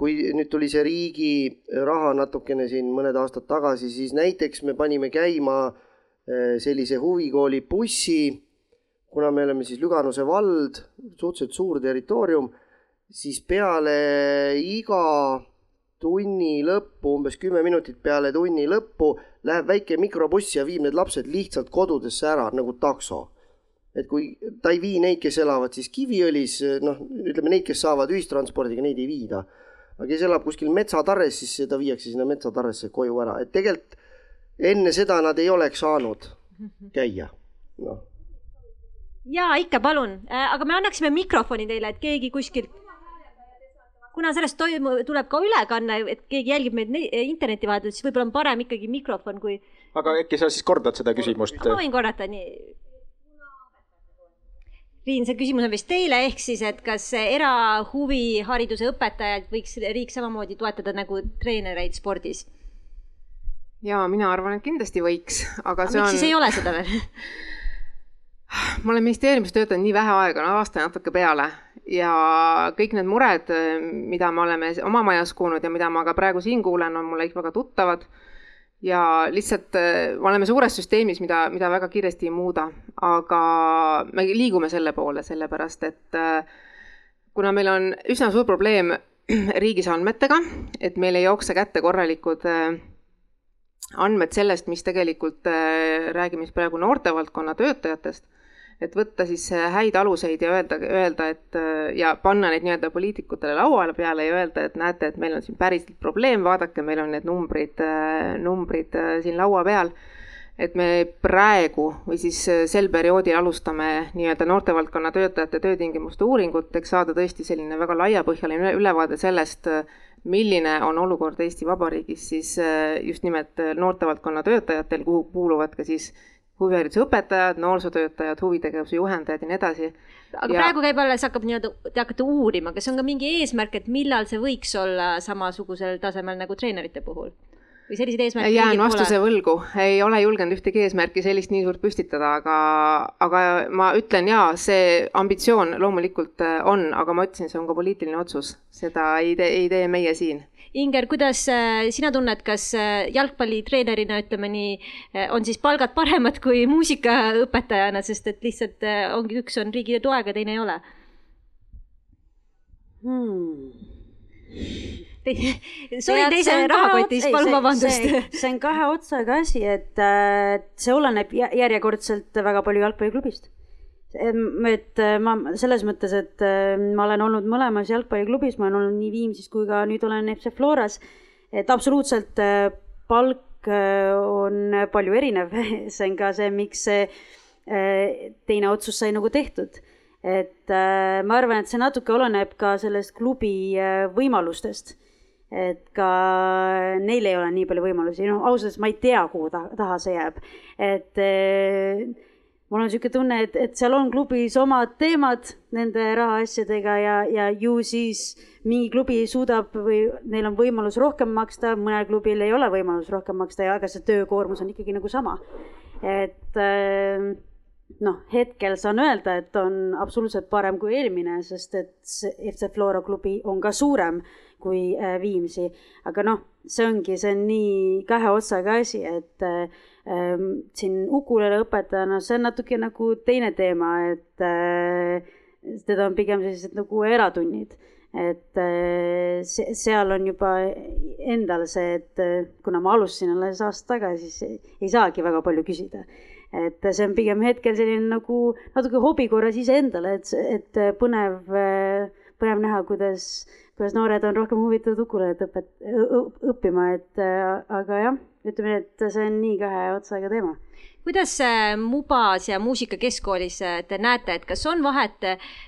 kui nüüd tuli see riigi raha natukene siin mõned aastad tagasi, siis näiteks me panime käima eh, sellise huvikooli bussi, kuna me oleme siis Lüganuse vald, suhteliselt suur territoorium, siis peale iga tunni lõppu, umbes kümme minutit peale tunni lõppu läheb väike mikrobuss ja viib need lapsed lihtsalt kodudesse ära nagu takso. et kui ta ei vii neid, kes elavad siis Kiviõlis, noh, ütleme neid, kes saavad ühistranspordiga, neid ei viida. aga kes elab kuskil metsatarres, siis ta viiakse sinna metsatarresse koju ära, et tegelikult enne seda nad ei oleks saanud käia, noh. ja ikka, palun, äh, aga me annaksime mikrofoni teile, et keegi kuskilt kuna sellest toimu-, tuleb ka ülekanne, et keegi jälgib meid interneti vahendusel, siis võib-olla on parem ikkagi mikrofon kui. aga äkki sa siis kordad seda küsimust? ma võin korrata, nii. Riin, see küsimus on vist teile, ehk siis, et kas erahuvihariduse õpetajaid võiks riik samamoodi toetada nagu treenereid spordis? ja mina arvan, et kindlasti võiks, aga, aga see miks on. siis ei ole seda veel ma olen ministeeriumis töötanud nii vähe aega, no aasta natuke peale ja kõik need mured, mida me oleme oma majas kuulnud ja mida ma ka praegu siin kuulen, on mulle väga tuttavad. ja lihtsalt me oleme suures süsteemis, mida, mida väga kiiresti ei muuda, aga me liigume selle poole, sellepärast et kuna meil on üsna suur probleem riigis andmetega, et meil ei jookse kätte korralikud andmed sellest, mis tegelikult räägime siis praegu noortevaldkonna töötajatest et võtta siis äh, häid aluseid ja öelda, öelda, et äh, ja panna neid nii-öelda poliitikutele lauale peale ja öelda, et näete, et meil on siin päriselt probleem, vaadake, meil on need numbrid, äh, numbrid siin laua peal. et me praegu või siis sel perioodil alustame nii-öelda noortevaldkonna töötajate töötingimuste uuringut, eks saada tõesti selline väga laiapõhjaline ülevaade sellest, milline on olukord Eesti Vabariigis siis just nimelt noortevaldkonna töötajatel, kuhu kuuluvad ka siis huvihariduse õpetajad, noorsootöötajad, huvitegevuse juhendajad ja nii edasi. aga ja... praegu käib alles, hakkab nii-öelda, te hakkate uurima, kas on ka mingi eesmärk, et millal see võiks olla samasugusel tasemel nagu treenerite puhul? või selliseid eesmärke jään vastuse pole? võlgu, ei ole julgenud ühtegi eesmärki sellist nii suurt püstitada, aga, aga ma ütlen jaa, see ambitsioon loomulikult äh, on, aga ma ütlesin, see on ka poliitiline otsus, seda ei tee, ei tee meie siin Inger, kuidas äh, sina tunned, kas äh, jalgpallitreenerina, ütleme nii, äh, on siis palgad paremad kui muusikaõpetajana, sest et lihtsalt ongi, üks on riigi toega, teine ei ole hmm.? sorry, teise rahakotis, palun vabandust. see on kahe otsaga asi, et äh, see oleneb järjekordselt väga palju jalgpalliklubist et ma selles mõttes, et äh, ma olen olnud mõlemas jalgpalliklubis, ma olen olnud nii Viimsis kui ka nüüd olen FC Floras, et absoluutselt äh, palk äh, on palju erinev see on ka see, miks see teine otsus sai nagu tehtud. et ma arvan, et see natuke oleneb ka sellest klubi võimalustest. et ka neil ei ole nii palju võimalusi, noh, ausalt öeldes ma ei tea, kuhu ta, taha see jääb, et mul on niisugune tunne, et, et seal on klubis omad teemad nende rahaasjadega ja, ja ju siis mingi klubi suudab või neil on võimalus rohkem maksta, mõnel klubil ei ole võimalus rohkem maksta ja aga see töökoormus on ikkagi nagu sama. et äh, noh, hetkel saan öelda, et on absoluutselt parem kui eelmine, sest et FC Flora klubi on ka suurem kui äh, Viimsi, aga noh, see ongi, see on nii kahe otsaga asi, et äh, Ehm, siin ukulele õpetajana, see on natuke nagu teine teema, et äh, teda on pigem sellised nagu eratunnid. et äh, seal on juba endal see, et äh, kuna ma alustasin alles aasta tagasi, siis ei saagi väga palju küsida. et see on pigem hetkel selline nagu natuke hobi korras iseendale, et, et põnev, põnev näha, kuidas, kuidas noored on rohkem huvitatud ukulelet õpet-, õppima, et aga jah ütleme nii, et see on nii kahe otsaga teema. kuidas Mubas ja Muusikakeskkoolis te näete, et kas on vahet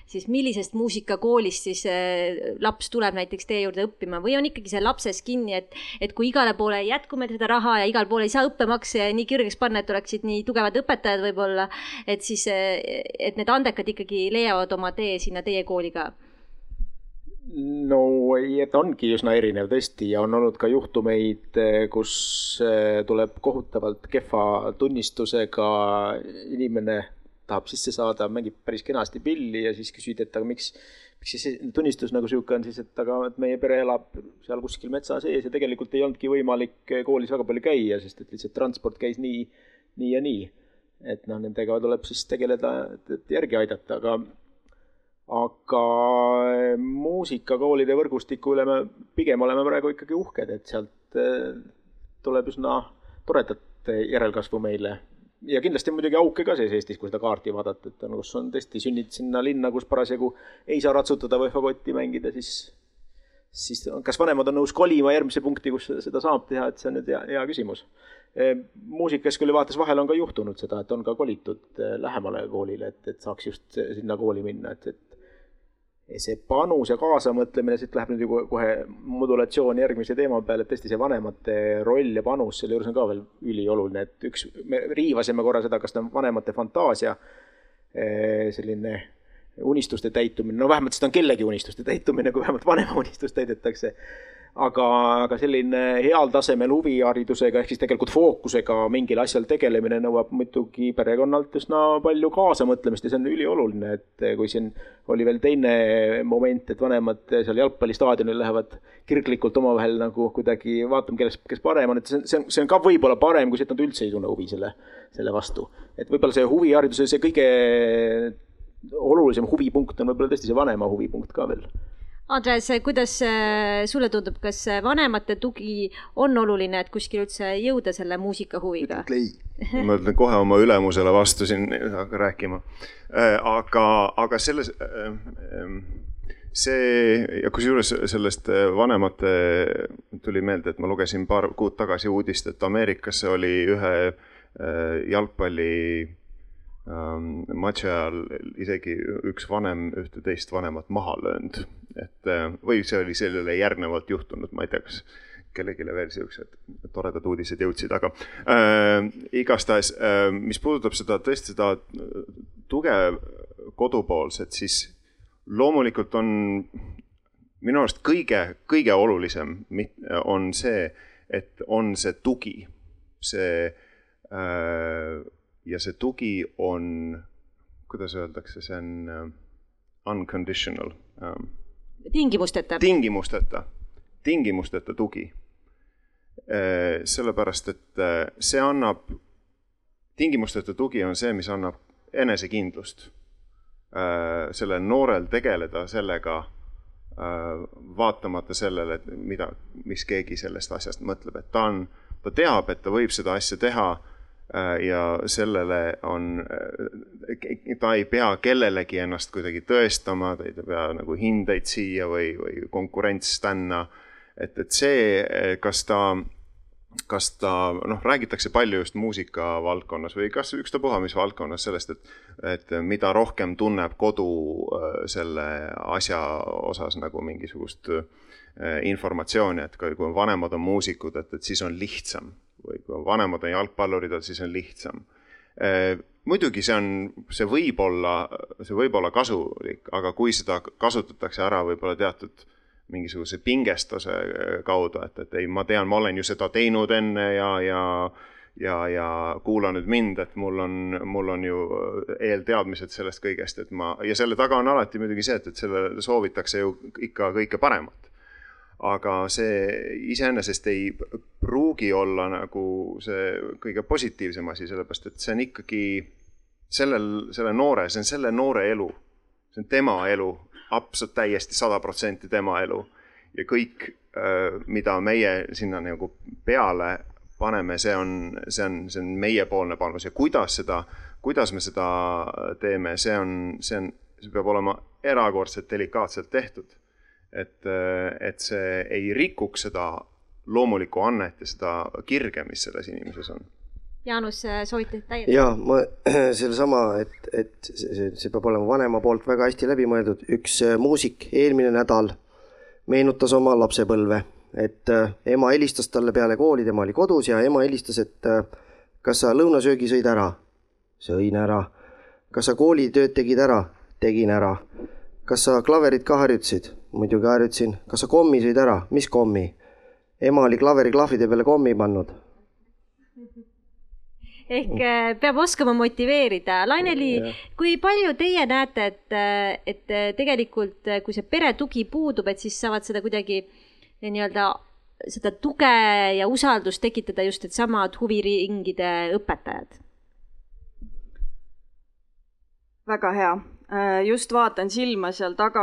siis millisest muusikakoolist siis laps tuleb näiteks teie juurde õppima või on ikkagi see lapses kinni, et, et kui igale poole ei jätku meil seda raha ja igal pool ei saa õppemakse nii kõrgeks panna, et oleksid nii tugevad õpetajad võib-olla, et siis, et need andekad ikkagi leiavad oma tee sinna teie kooli ka no ei, et ongi üsna erinev tõesti ja on olnud ka juhtumeid, kus eh, tuleb kohutavalt kehva tunnistusega inimene tahab sisse saada, mängib päris kenasti pilli ja siis küsid, et aga miks, miks siis tunnistus nagu sihuke on siis, et aga et meie pere elab seal kuskil metsa sees ja tegelikult ei olnudki võimalik koolis väga palju käia, sest et lihtsalt transport käis nii, nii ja nii. et noh, nendega tuleb siis tegeleda, et järgi aidata, aga aga eh, muusikakoolide võrgustiku üle me pigem oleme praegu ikkagi uhked, et sealt eh, tuleb üsna toredat järelkasvu meile. ja kindlasti on muidugi auke ka sees Eestis, kui seda kaarti vaadata, et on, kus on tõesti, sünnid sinna linna, kus parasjagu ei saa ratsutada või fagotti mängida, siis siis kas vanemad on nõus kolima järgmise punkti, kus seda saab teha, et see on nüüd hea, hea küsimus. Eh, muusikakeskkooli vaates vahel on ka juhtunud seda, et on ka kolitud lähemale koolile, et, et saaks just sinna kooli minna, et, et see panus ja kaasamõtlemine, siit läheb nüüd ju kohe modulatsioon järgmise teema peale, et tõesti see vanemate roll ja panus selle juures on ka veel ülioluline, et üks, me riivasime korra seda, kas ta on vanemate fantaasia eh, selline unistuste täitumine, no vähemalt seda on kellegi unistuste täitumine, kui vähemalt vanema unistust täidetakse aga, aga selline heal tasemel huviharidusega ehk siis tegelikult fookusega mingil asjal tegelemine nõuab muidugi perekonnalt üsna palju kaasamõtlemist ja see on ülioluline, et kui siin oli veel teine moment, et vanemad seal jalgpallistaadionil lähevad kirglikult omavahel nagu kuidagi vaatama, kes, kes parem on, et see on, see on, see on ka võib-olla parem kui see, et nad üldse ei tunne huvi selle, selle vastu. et võib-olla see huvihariduse, see kõige olulisem huvipunkt on võib-olla tõesti see vanema huvipunkt ka veel Andres, kuidas äh, sulle tundub, kas vanemate tugi on oluline, et kuskil üldse jõuda selle muusikahuviga? ütle ei. ma ütlen kohe oma ülemusele vastu siin rääkima. Äh, aga, aga selles, äh, see ja kusjuures sellest vanemate tuli meelde, et ma lugesin paar kuud tagasi uudist, et Ameerikas oli ühe jalgpalli ähm, matši ajal isegi üks vanem ühte teist vanemat maha löönud et äh, või see oli sellele järgnevalt juhtunud, ma ei tea, kas kellelegi veel siuksed toredad uudised jõudsid, aga äh, igastahes äh,, mis puudutab seda tõesti seda tuge kodupoolset, siis loomulikult on minu arust kõige, kõige olulisem on see, et on see tugi, see äh, ja see tugi on, kuidas öeldakse, see on äh, unconditional ähm,. Tingimusteta. tingimusteta, tingimusteta tugi äh,. sellepärast, et äh, see annab, tingimusteta tugi on see, mis annab enesekindlust äh, sellel noorel tegeleda sellega vaatamata sellele, et mida, mis keegi sellest asjast mõtleb, et ta on, ta teab, et ta võib seda asja teha ja sellele on, ta ei pea kellelegi ennast kuidagi tõestama, ta ei pea nagu hindeid siia või, või konkurents tänna. et, et see, kas ta kas ta, noh, räägitakse palju just muusika valdkonnas või kas ükstapuha mis valdkonnas sellest, et, et mida rohkem tunneb kodu äh, selle asja osas nagu mingisugust äh, informatsiooni, et kui vanemad on muusikud, et, et siis on lihtsam või kui on vanemad on jalgpallurid, siis on lihtsam. Äh, muidugi see on, see võib olla, see võib olla kasulik, aga kui seda kasutatakse ära võib-olla teatud mingisuguse pingestuse äh, kaudu, et, et ei, ma tean, ma olen ju seda teinud enne ja, ja ja, ja kuula nüüd mind, et mul on, mul on ju eelteadmised sellest kõigest, et ma ja selle taga on alati muidugi see, et, et sellele soovitakse ju ikka kõike paremat. Aga see iseenesest ei pruugi olla nagu see kõige positiivsem asi, sellepärast et see on ikkagi sellel, selle noore, see on selle noore elu, see on tema elu absoluut täiesti sada protsenti tema elu. ja kõik, äh, mida meie sinna nagu peale paneme, see on, see on, see on meiepoolne panus ja kuidas seda, kuidas me seda teeme, see on, see on, see peab olema erakordselt delikaatselt tehtud. Et, äh, et see ei rikuks seda loomulikku annet ja seda kirge, mis selles inimeses on Jaanus, soovitad täiendada? jaa, ma sellesama, et, et see, see peab olema vanema poolt väga hästi läbimõeldud. üks äh, muusik eelmine nädal meenutas oma lapsepõlve, et äh, ema helistas talle peale kooli, tema oli kodus ja ema helistas, et äh, kas sa lõunasöögi sõid ära? sõin ära. kas sa koolitööd tegid ära? tegin ära. kas sa klaverit ka harjutasid? Muidugi harjutasin. kas sa kommi sõid ära? mis kommi? ema oli klaveri klahvide peale kommi pannud ehk äh, peab oskama motiveerida. Laineli, kui palju teie näete, et, äh, et äh, tegelikult, kui see peretugi puudub, et siis saavad seda kuidagi nii-öelda seda tuge ja usaldust tekitada just needsamad huviringide õpetajad? väga hea, just vaatan silma, seal taga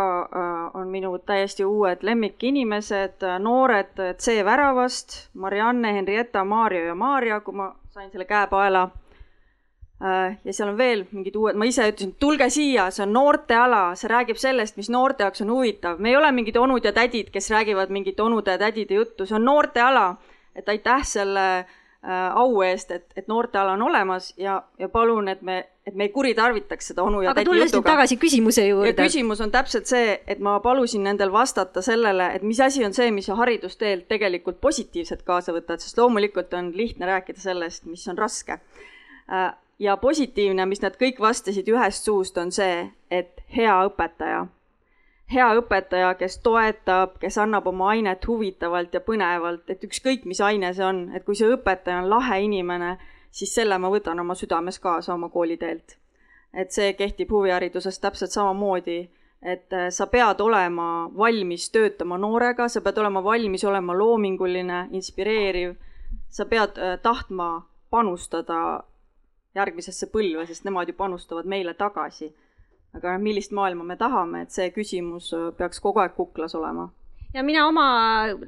on minu täiesti uued lemmikinimesed, noored C-väravast, Marianne, Henrietta, Maarja ja Maarja, kui ma sain selle käepaela. Äh, ja seal on veel mingid uued, ma ise ütlesin, tulge siia, see on noorteala, see räägib sellest, mis noorte jaoks on huvitav. me ei ole mingid onud ja tädid, kes räägivad mingit onude ja tädide juttu, see on noorteala. et aitäh selle äh, au eest, et, et noorteala on olemas ja, ja palun, et me, et me ei kuritarvitaks seda onu ja aga tulles nüüd tagasi küsimuse juurde. küsimus on täpselt see, et ma palusin nendel vastata sellele, et mis asi on see, mis haridusteelt tegelikult positiivset kaasa võtad, sest loomulikult on lihtne rääkida sellest, mis on raske äh, ja positiivne, mis nad kõik vastasid ühest suust, on see, et hea õpetaja. Hea õpetaja, kes toetab, kes annab oma ainet huvitavalt ja põnevalt, et ükskõik, mis aine see on, et kui see õpetaja on lahe inimene, siis selle ma võtan oma südames kaasa oma kooliteelt. et see kehtib huvihariduses täpselt samamoodi, et äh, sa pead olema valmis töötama noorega, sa pead olema valmis olema loominguline, inspireeriv, sa pead äh, tahtma panustada järgmisesse põlve, sest nemad ju panustavad meile tagasi. Aga millist maailma me tahame, et see küsimus äh, peaks kogu aeg kuklas olema ja mina oma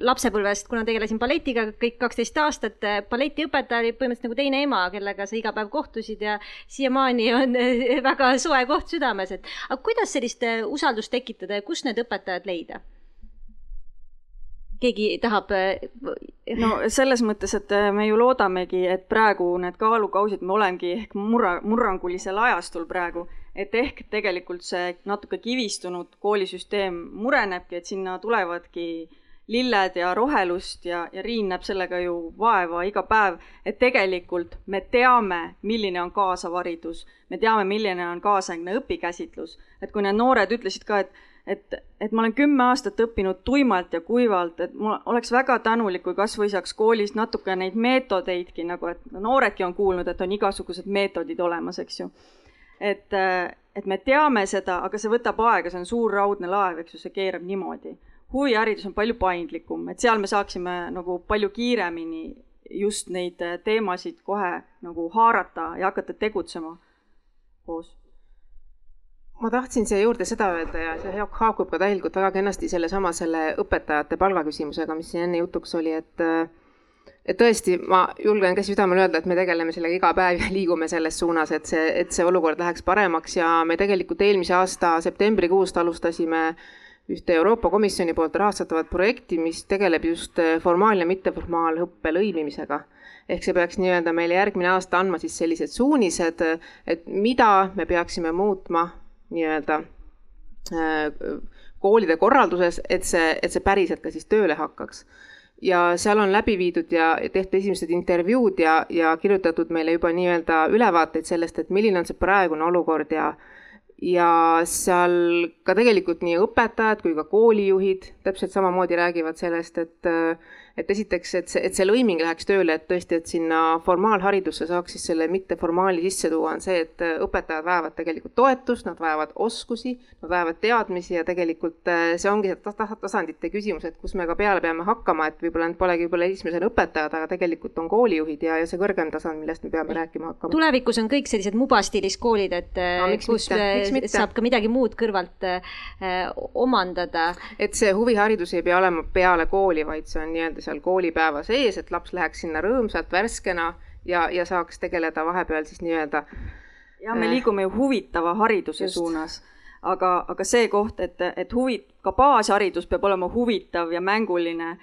lapsepõlvest, kuna tegelesin balletiga kõik kaksteist aastat, äh, balletiõpetaja oli põhimõtteliselt nagu teine ema, kellega sa iga päev kohtusid ja siiamaani on äh, väga soe koht südames, et aga kuidas sellist usaldust tekitada ja kust need õpetajad leida? keegi tahab? Äh, no selles mõttes, et äh, me ju loodamegi, et praegu need kaalukausid, me olemegi ehk murra, murrangulisel ajastul praegu, et ehk tegelikult see natuke kivistunud koolisüsteem murenebki, et sinna tulevadki lilled ja rohelust ja, ja Riin näeb sellega ju vaeva iga päev, et tegelikult me teame, milline on kaasav haridus, me teame, milline on kaasaegne õpikäsitlus, et kui need noored ütlesid ka, et et, et ma olen kümme aastat õppinud tuimalt ja kuivalt, et ma oleks väga tänulik, kui kasvõi saaks koolis natuke neid meetodeidki nagu, et nooredki on kuulnud, et on igasugused meetodid olemas, eks ju. Et, et me teame seda, aga see võtab aega, see on suur raudne laev, eks ju, see keerab niimoodi. huviharidus on palju paindlikum, et seal me saaksime nagu palju kiiremini just neid teemasid kohe nagu haarata ja hakata tegutsema koos ma tahtsin siia juurde seda öelda ja see haakub ka täielikult väga kenasti sellesama selle õpetajate palgaküsimusega, mis siin enne jutuks oli, et et tõesti, ma julgen käsi südamel öelda, et me tegeleme sellega iga päev ja liigume selles suunas, et see, et see olukord läheks paremaks ja me tegelikult eelmise aasta septembrikuust alustasime ühte Euroopa Komisjoni poolt rahastatavat projekti, mis tegeleb just formaal- ja mitteformaalõppe lõimimisega. ehk see peaks nii-öelda meile järgmine aasta andma siis sellised suunised, et mida me peaksime muutma nii-öelda äh, koolide korralduses, et see, et see päriselt ka siis tööle hakkaks. Ja seal on läbi viidud ja tehtud esimesed intervjuud ja, ja kirjutatud meile juba nii-öelda ülevaateid sellest, et milline on see praegune olukord ja ja seal ka tegelikult nii õpetajad kui ka koolijuhid täpselt samamoodi räägivad sellest, et et esiteks, et see, et see lõiming läheks tööle, et tõesti, et sinna formaalharidusse saaks siis selle mitteformaali sisse tuua, on see, et õpetajad vajavad tegelikult toetust, nad vajavad oskusi, nad vajavad teadmisi ja tegelikult äh, see ongi see tasandite küsimus, et kus me ka peale peame hakkama, et võib-olla need polegi võib-olla esimesena õpetajad, aga tegelikult on koolijuhid ja, ja see kõrgem tasand, millest me peame rääkima hakkama. tulevikus on kõik sellised mubastiilis koolid, et no, kus mitte, saab ka midagi muud kõrvalt äh, omandada. et see huviharidus ei pea olema peale kooli, vaid see on nii-öelda seal koolipäeva sees, et laps läheks sinna rõõmsalt, värskena ja, ja saaks tegeleda vahepeal siis nii-öelda. ja me äh, liigume ju huvitava hariduse just. suunas, aga, aga see koht, et, et huvi, ka baasharidus peab olema huvitav ja mänguline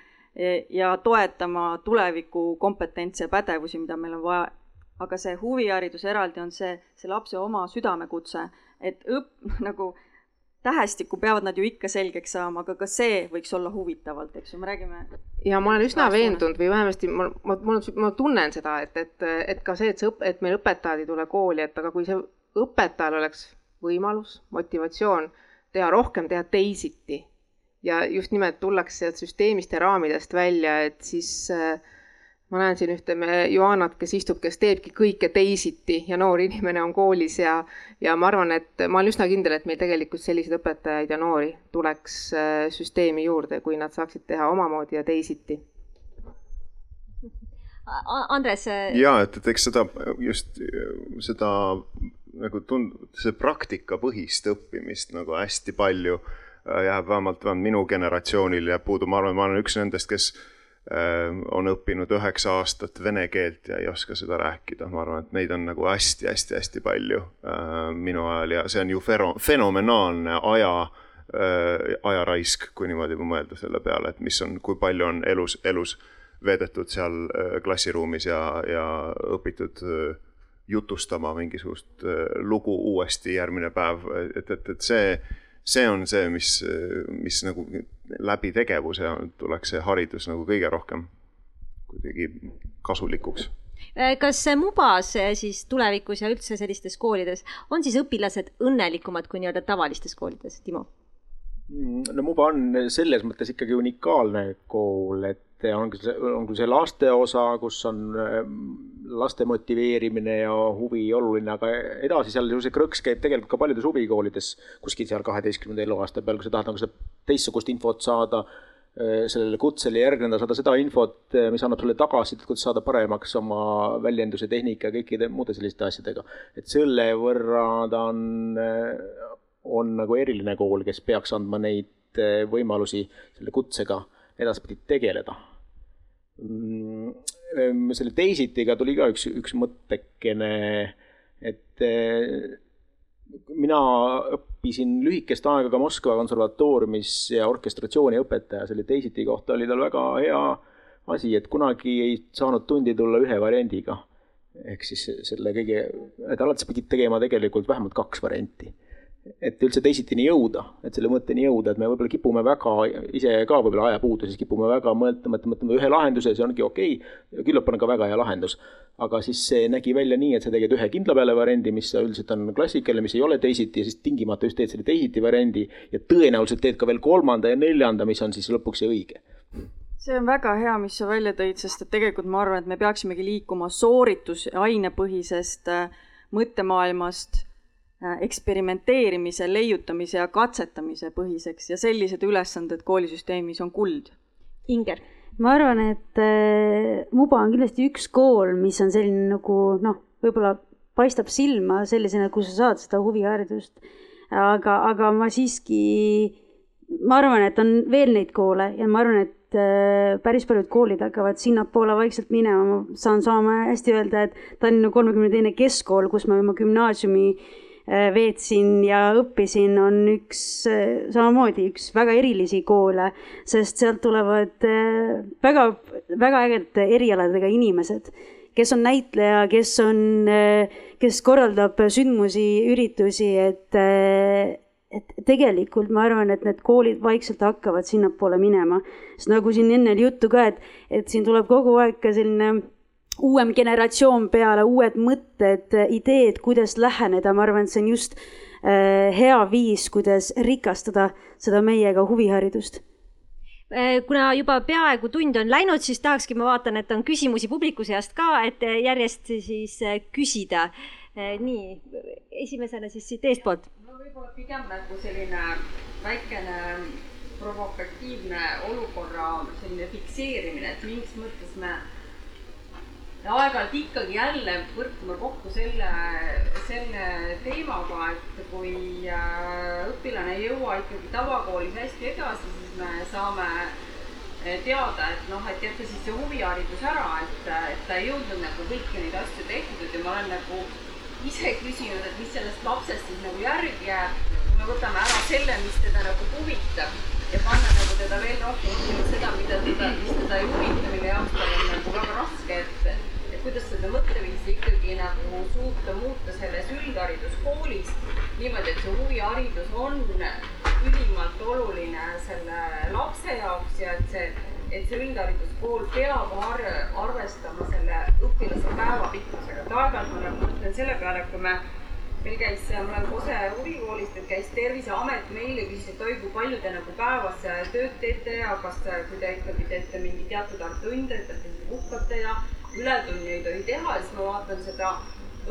ja toetama tuleviku kompetentse ja pädevusi, mida meil on vaja. aga see huviharidus eraldi on see, see lapse oma südamekutse, et õpp, nagu tähestikku peavad nad ju ikka selgeks saama, aga ka see võiks olla huvitavalt, eks ju, me räägime. ja ma olen üsna veendunud või vähemasti ma, ma, ma, ma tunnen seda, et, et, et ka see, et see õp-, et meil õpetajad ei tule kooli, et aga kui see õpetajal oleks võimalus, motivatsioon teha rohkem, teha teisiti ja just nimelt tullakse sealt süsteemist ja raamidest välja, et siis äh, ma näen siin ühte Joannat, kes istub, kes teebki kõike teisiti ja noor inimene on koolis ja, ja ma arvan, et ma olen üsna kindel, et meil tegelikult selliseid õpetajaid ja noori tuleks äh, süsteemi juurde, kui nad saaksid teha omamoodi ja teisiti. Andres. Äh, ja et, et eks seda just seda nagu tund-, see praktikapõhist õppimist nagu hästi palju äh, jääb vähemalt, vähemalt minu generatsioonil jääb puudu, ma arvan, ma olen üks nendest, kes Äh, on õppinud üheksa aastat vene keelt ja ei oska seda rääkida, ma arvan, et neid on nagu hästi-hästi-hästi palju minu ajal. Ja see on ju fenomenaalne aja, ajaraisk, kui niimoodi mõelda selle peale, et mis on, kui palju on elus, elus veedetud seal klassiruumis ja, ja õpitud jutustama mingisugust lugu uuesti järgmine päev, et, et, et see see on see, mis, mis nagu läbi tegevuse tuleks see haridus nagu kõige rohkem kuidagi kasulikuks kas Mubas siis tulevikus ja üldse sellistes koolides on siis õpilased õnnelikumad kui nii-öelda tavalistes koolides, Timo? no Muba on selles mõttes ikkagi unikaalne kool, et on küll see, on küll see laste osa, kus on laste motiveerimine ja huvi oluline, aga edasi seal see krõks käib tegelikult ka paljudes huvikoolides kuskil seal kaheteistkümnenda eluaasta peal, kui sa tahad nagu seda teistsugust infot saada, äh, sellele kutsele järgneda, saada seda infot, äh, mis annab sulle tagasisidet, kuidas saada paremaks oma väljenduse tehnika ja kõikide muude selliste asjadega. et selle võrra ta on, äh, on nagu eriline kool, kes peaks andma neid võimalusi selle kutsega edaspidi tegeleda selle teisitiga tuli ka üks, üks mõttekene, et eh, mina õppisin lühikest aega ka Moskva konservatooriumis ja orkestratsiooni õpetaja, selle teisiti kohta oli tal väga hea asi, et kunagi ei saanud tundi tulla ühe variandiga. ehk siis selle kõige, et alati sa pidid tegema tegelikult vähemalt kaks varianti. Et üldse teisitini jõuda, et selle mõtteni jõuda, et me võib-olla kipume väga, ise ka võib-olla ajapuuduses kipume väga mõtlema, et mõtleme ühe lahenduse, see ongi okei okay,, küllap on ka väga hea lahendus. aga siis see nägi välja nii, et sa tegid ühe kindla peale variandi, mis üldiselt on klassikaline, mis ei ole teisiti ja siis tingimata just teed selle teisiti variandi ja tõenäoliselt teed ka veel kolmanda ja neljanda, mis on siis lõpuks see õige see on väga hea, mis sa välja tõid, sest et tegelikult ma arvan, et me peaksimegi liikuma sooritus- ainepõhisest äh, mõttemaailmast eksperimenteerimise, leiutamise ja katsetamise põhiseks ja sellised ülesanded koolisüsteemis on kuld. Inger? ma arvan, et äh, Muba on kindlasti üks kool, mis on selline nagu noh, võib-olla paistab silma sellisena, kus sa saad seda huviharidust. aga, aga ma siiski, ma arvan, et on veel neid koole ja ma arvan, et äh, päris paljud koolid hakkavad sinnapoole vaikselt minema, ma saan sama hästi öelda, et Tallinna kolmekümne teine keskkool, kus ma oma gümnaasiumi Äh, veetsin ja õppisin, on üks äh, samamoodi üks väga erilisi koole, sest sealt tulevad äh, väga, väga ägedate erialadega inimesed, kes on näitleja, kes on, kes korraldab sündmusi, üritusi, et et tegelikult ma arvan, et need koolid vaikselt hakkavad sinnapoole minema, sest nagu siin enne oli juttu ka, et, et siin tuleb kogu aeg ka selline uuem generatsioon peale, uued mõtted, ideed, kuidas läheneda, ma arvan, et see on just äh, hea viis, kuidas rikastada seda meiega huviharidust äh, kuna juba peaaegu tund on läinud, siis tahakski, ma vaatan, et on küsimusi publiku seast ka, et järjest siis äh, küsida. nii, esimesena siis siit eestpoolt. no võib-olla pigem nagu selline väikene provokatiivne olukorra selline fikseerimine, et mingis mõttes me ja aeg-ajalt ikkagi jälle põrkume kokku selle, selle teemaga, et kui äh, õpilane ei jõua ikkagi tavakoolis hästi edasi, siis me saame äh, teada, et noh, et jätta siis see huviharidus ära, et, et ta ei jõudnud nagu kõiki neid asju tehtud. Ja ma olen nagu ise küsinud, et mis sellest lapsest siis nagu järgi jääb, kui me võtame ära selle, mis teda nagu huvitab ja panna nagu teda veel rohkem seda, mida teda, mis teda ei huvita, mille jaoks tal on nagu väga raske, et kuidas seda mõtteviisi ikkagi nagu suuta muuta selles üldhariduskoolis niimoodi, et see huviharidus on ülimalt oluline selle lapse jaoks ja et see, et see üldhariduskool peab ar arvestama selle õpilase päevapikkusega. et aeg-ajalt ma nagu mõtlen selle peale, kui me meil käis, ma olen Kose huvikoolist, et käis Terviseamet meil ja küsis, et oi, kui palju te nagu päevas tööd teete ja kas, kui te ikkagi teete mingi teatud arv tunde, et te puhkate ja ületunni ei tohi teha, siis ma vaatan seda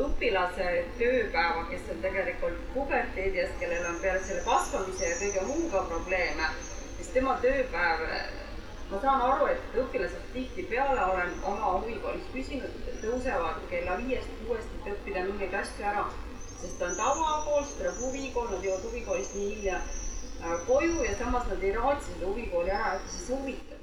õpilase tööpäeva, kes on tegelikult puberteedis, kellel on peale selle kasvamise ja kõige muuga probleeme, siis tema tööpäev, ma saan aru, et õpilased tihtipeale olen oma huvikoolis küsinud, tõusevad kella viiest, kuuest, et õppida mingeid asju ära, sest ta on tavakool, siis tuleb huvikool, nad jõuavad huvikoolist nii hilja äh, koju ja samas nad ei raatsi seda huvikooli ära, et siis huvitab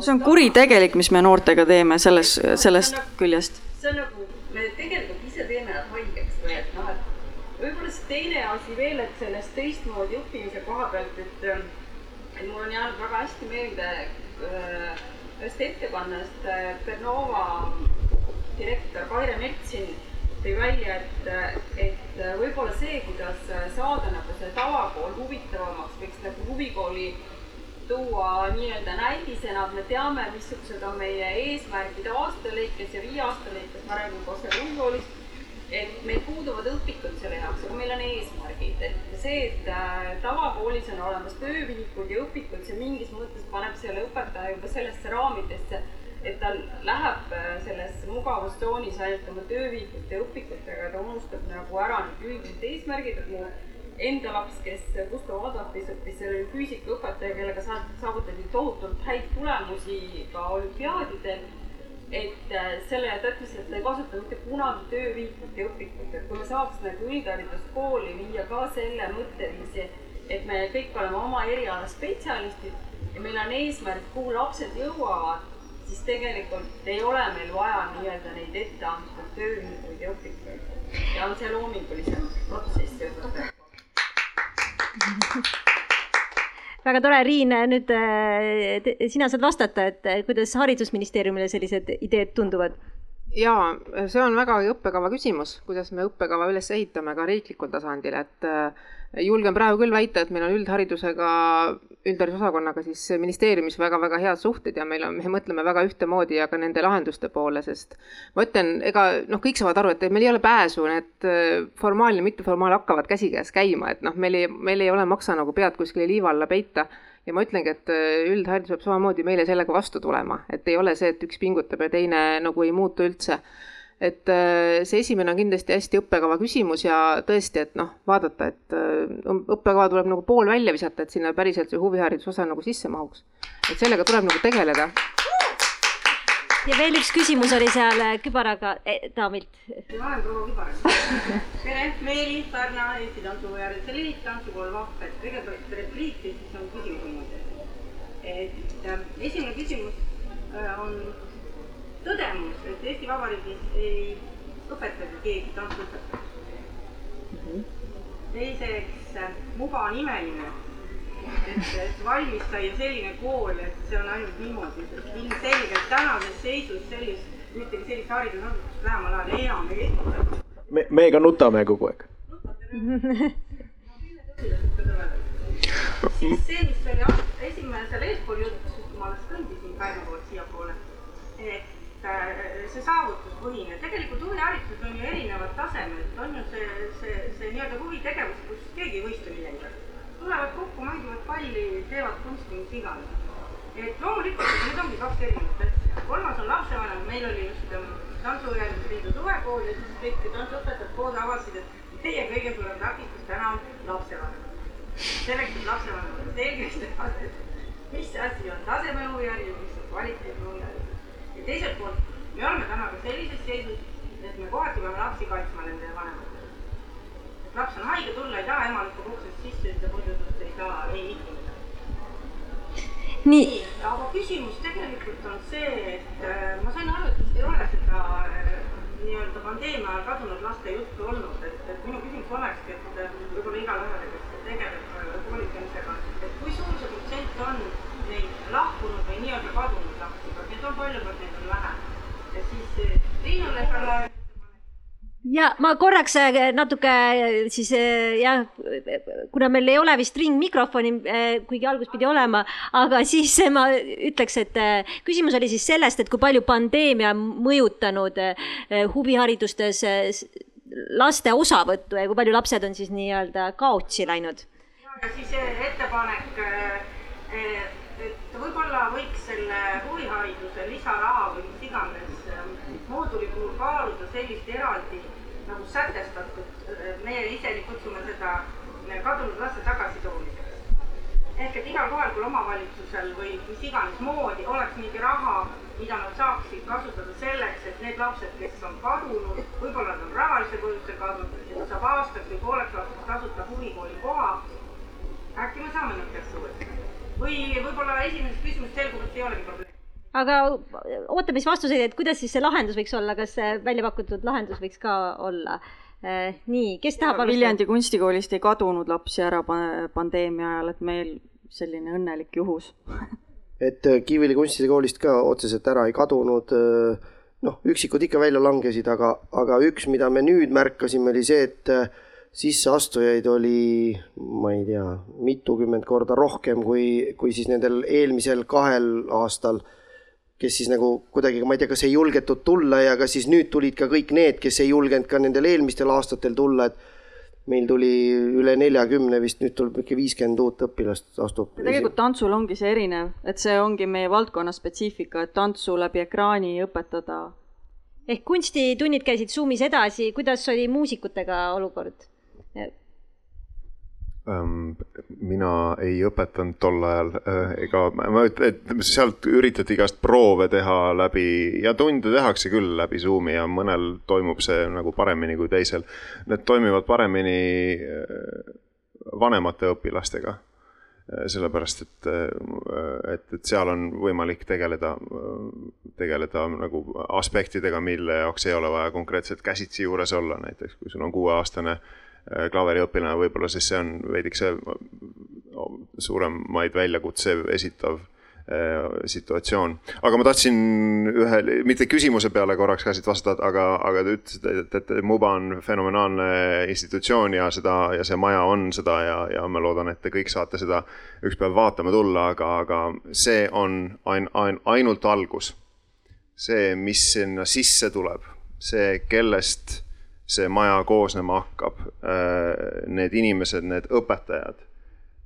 see on kuritegelik, mis me noortega teeme selles, sellest nagu, küljest. see on nagu, me tegelikult ise teeme nad haigeks või et noh, et võib-olla siis teine asi veel, et sellest teistmoodi õppimise koha pealt, et et mul on jäänud väga hästi meelde äh, ühest ettekannest äh, Bernova direktor Kaire Metsin tõi välja, et, et võib-olla see, kuidas saada nagu see tavakool huvitavamaks, võiks nagu huvikooli tuua nii-öelda näidisena, et me teame, missugused on meie eesmärgid aasta lõikes ja viie aasta lõikes, ma räägin Kosse Rundkoolist, et meil puuduvad õpikud selle jaoks, aga meil on eesmärgid, et see, et äh, tavakoolis on olemas töövihikud ja õpikud, see mingis mõttes paneb selle õpetaja juba sellesse raamidesse, et ta läheb äh, selles mugavustsoonis ainult oma töövihikute ja õpikutega, ta unustab nagu ära need üldised eesmärgid, et mu enda laps, kes Gustav Adolfis õppis, see oli füüsikaõpetaja, kellega saavutati tohutult häid tulemusi ka olümpiaadidel. et äh, selle, ta ütles, et ta ei kasuta mitte kunagi tööviikut ja õpikut, et kui me saaks nagu üldhariduskooli viia ka selle mõtteviisi, et me kõik oleme oma eriala spetsialistid ja meil on eesmärk, kuhu lapsed jõuavad, siis tegelikult ei ole meil vaja nii-öelda neid etteantud tööviikuid ja õpikuid. ja on see loomingulisem protsess väga tore, Riin, nüüd äh, te, sina saad vastata, et kuidas Haridusministeeriumile sellised ideed tunduvad? Jaa, see on vägagi õppekava küsimus, kuidas me õppekava üles ehitame ka riiklikul tasandil, et äh, julgen praegu küll väita, et meil on üldharidusega, üldharidusosakonnaga siis ministeeriumis väga-väga head suhted ja meil on, me mõtleme väga ühtemoodi ja ka nende lahenduste poole, sest ma ütlen, ega noh, kõik saavad aru, et meil ei ole pääsu, need äh, formaalne, mitteformaal hakkavad käsikäes käima, et noh, meil ei, meil ei ole maksa nagu pead kuskile liiva alla peita ja ma ütlengi, et äh, üldharidus peab samamoodi meile sellega vastu tulema, et ei ole see, et üks pingutab ja teine nagu ei muutu üldse. et äh, see esimene on kindlasti hästi õppekava küsimus ja tõesti, et noh, vaadata, et äh, õppekava tuleb nagu pool välja visata, et sinna päriselt see huvihariduse osa nagu sisse mahuks. et sellega tuleb nagu tegeleda ja veel üks küsimus oli seal kübaraga eh, daamilt. ma olen proua Kübar. tere, Meeli Pärna, Eesti Tantsuväärtuse Liit, tantsukool Vahvet. kõigepealt repliik ja siis on küsimus muide. et äh, esimene küsimus äh, on tõdemus, et Eesti Vabariigis ei õpetagi keegi tantsuõpetajat mm. -hmm. teiseks äh,, Muba on imeline et, et valmis sai selline kool, et see on ainult niimoodi, sest ilmselgelt tänases seisus sellist, ühtegi sellist haridusasutust lähemal ajal enam ei ehita. me, me ka nutame kogu aeg. siis see, mis oli esimene seal eespool jutt, kui ma alles kõndisin Pärnu poolt siiapoole, et äh, see saavutuspõhine, tegelikult huvihariduses on ju erinevad tasemed, on ju see, see, see nii-öelda huvitegevus, kus keegi ei võistle millegagi tulevad kokku, mängivad palli, teevad kunsti, mis iganes. et loomulikult, need ongi kaks erinevat asja. kolmas on lapsevanem, meil oli just ähm, Tantsuühenduse Liidu suvekool ja siis kõik tantsuõpetajad koos avastasid, et teie kõige suurem takistus täna on lapsevanem. selleks, et lapsevanematele selgeks teha, et mis asi on tasemel huviharidus, mis on kvaliteetne huviharidus. ja teiselt poolt, me oleme täna ka sellises seisus, et me kohati peame lapsi kaitsma nende vanemate laps on haige, tulla ei taha, ema lükkab uksest sisse, ütleb muidu tast ei saa, ei mitte midagi. nii, aga küsimus tegelikult on see, et äh, ma sain aru, et vist ei ole seda äh, nii-öelda pandeemia ajal kadunud laste juttu olnud, et, et minu küsimus olekski, et äh, võib-olla igale ühele, kes tegeleb koolitamisega, et kui suur see protsent on neid lahkunud või nii-öelda kadunud lapsi, kas neid on palju, kas neid on vähe? ja siis Triinule ka ja ma korraks äh, natuke äh, siis äh, jah, kuna meil ei ole vist ringmikrofoni, kuigi algus pidi olema, aga siis ma ütleks, et küsimus oli siis sellest, et kui palju pandeemia mõjutanud huviharidustes laste osavõttu ja kui palju lapsed on siis nii-öelda kaotsi läinud. ja siis ettepanek, et võib-olla võiks selle huvihariduse lisaraha või mis iganes mooduli puhul kaaluda sellist eraldi nagu sätestatud, meie ise kutsume seda kadunud laste tagasitoomiseks. ehk et igal kohalikul omavalitsusel või mis iganes moodi oleks mingi raha, mida nad saaksid kasutada selleks, et need lapsed, kes on kadunud, võib-olla nad on rahalise põhjusel kadunud, et saab aastaks või pooleks aastaks tasuta huvikooli koha. äkki me saame nad kätte võtta? või võib-olla esimesest küsimusest selgub, et ei olegi probleemi aga ootame siis vastuseid, et kuidas siis see lahendus võiks olla, kas see välja pakutud lahendus võiks ka olla? Eh, nii, kes tahab alustada? Viljandi kunstikoolist ei kadunud lapsi ära pandeemia ajal, et meil selline õnnelik juhus et äh, Kiviõli kunstikoolist ka otseselt ära ei kadunud, äh, noh, üksikud ikka välja langesid, aga, aga üks, mida me nüüd märkasime, oli see, et äh, sisseastujaid oli, ma ei tea, mitukümmend korda rohkem kui, kui siis nendel eelmisel kahel aastal kes siis nagu kuidagi, ma ei tea, kas ei julgetud tulla ja kas siis nüüd tulid ka kõik need, kes ei julgenud ka nendel eelmistel aastatel tulla, et meil tuli üle neljakümne vist, nüüd tuleb ikka viiskümmend uut õpilast astub. tegelikult tantsul ongi see erinev, et see ongi meie valdkonna spetsiifika, et tantsu läbi ekraani õpetada. ehk kunstitunnid käisid Zoomis edasi, kuidas oli muusikutega olukord? Mina ei õpetanud tol ajal äh, ega ma ütlen, et sealt üritati igast proove teha läbi ja tunde tehakse küll läbi Zoomi ja mõnel toimub see nagu paremini kui teisel. Need toimivad paremini äh, vanemate õpilastega. Äh, sellepärast, et, et, et seal on võimalik tegeleda, tegeleda nagu aspektidega, mille jaoks ei ole vaja konkreetselt käsitsi juures olla, näiteks kui sul on kuueaastane Äh, klaveriõpilane, võib-olla siis see on veidikese suuremaid väljakutse esitav situatsioon. aga ma tahtsin ühe, mitte küsimuse peale korraks ka siit vastata, aga, aga te ütlesite, et, et Muba on fenomenaalne institutsioon ja seda ja see maja on seda ja, ja ma loodan, et te kõik saate seda ükspäev vaatama tulla, aga, aga see on ain-, ain-, ainult algus. see, mis sinna sisse tuleb, see, kellest see maja koosnema hakkab, need inimesed, need õpetajad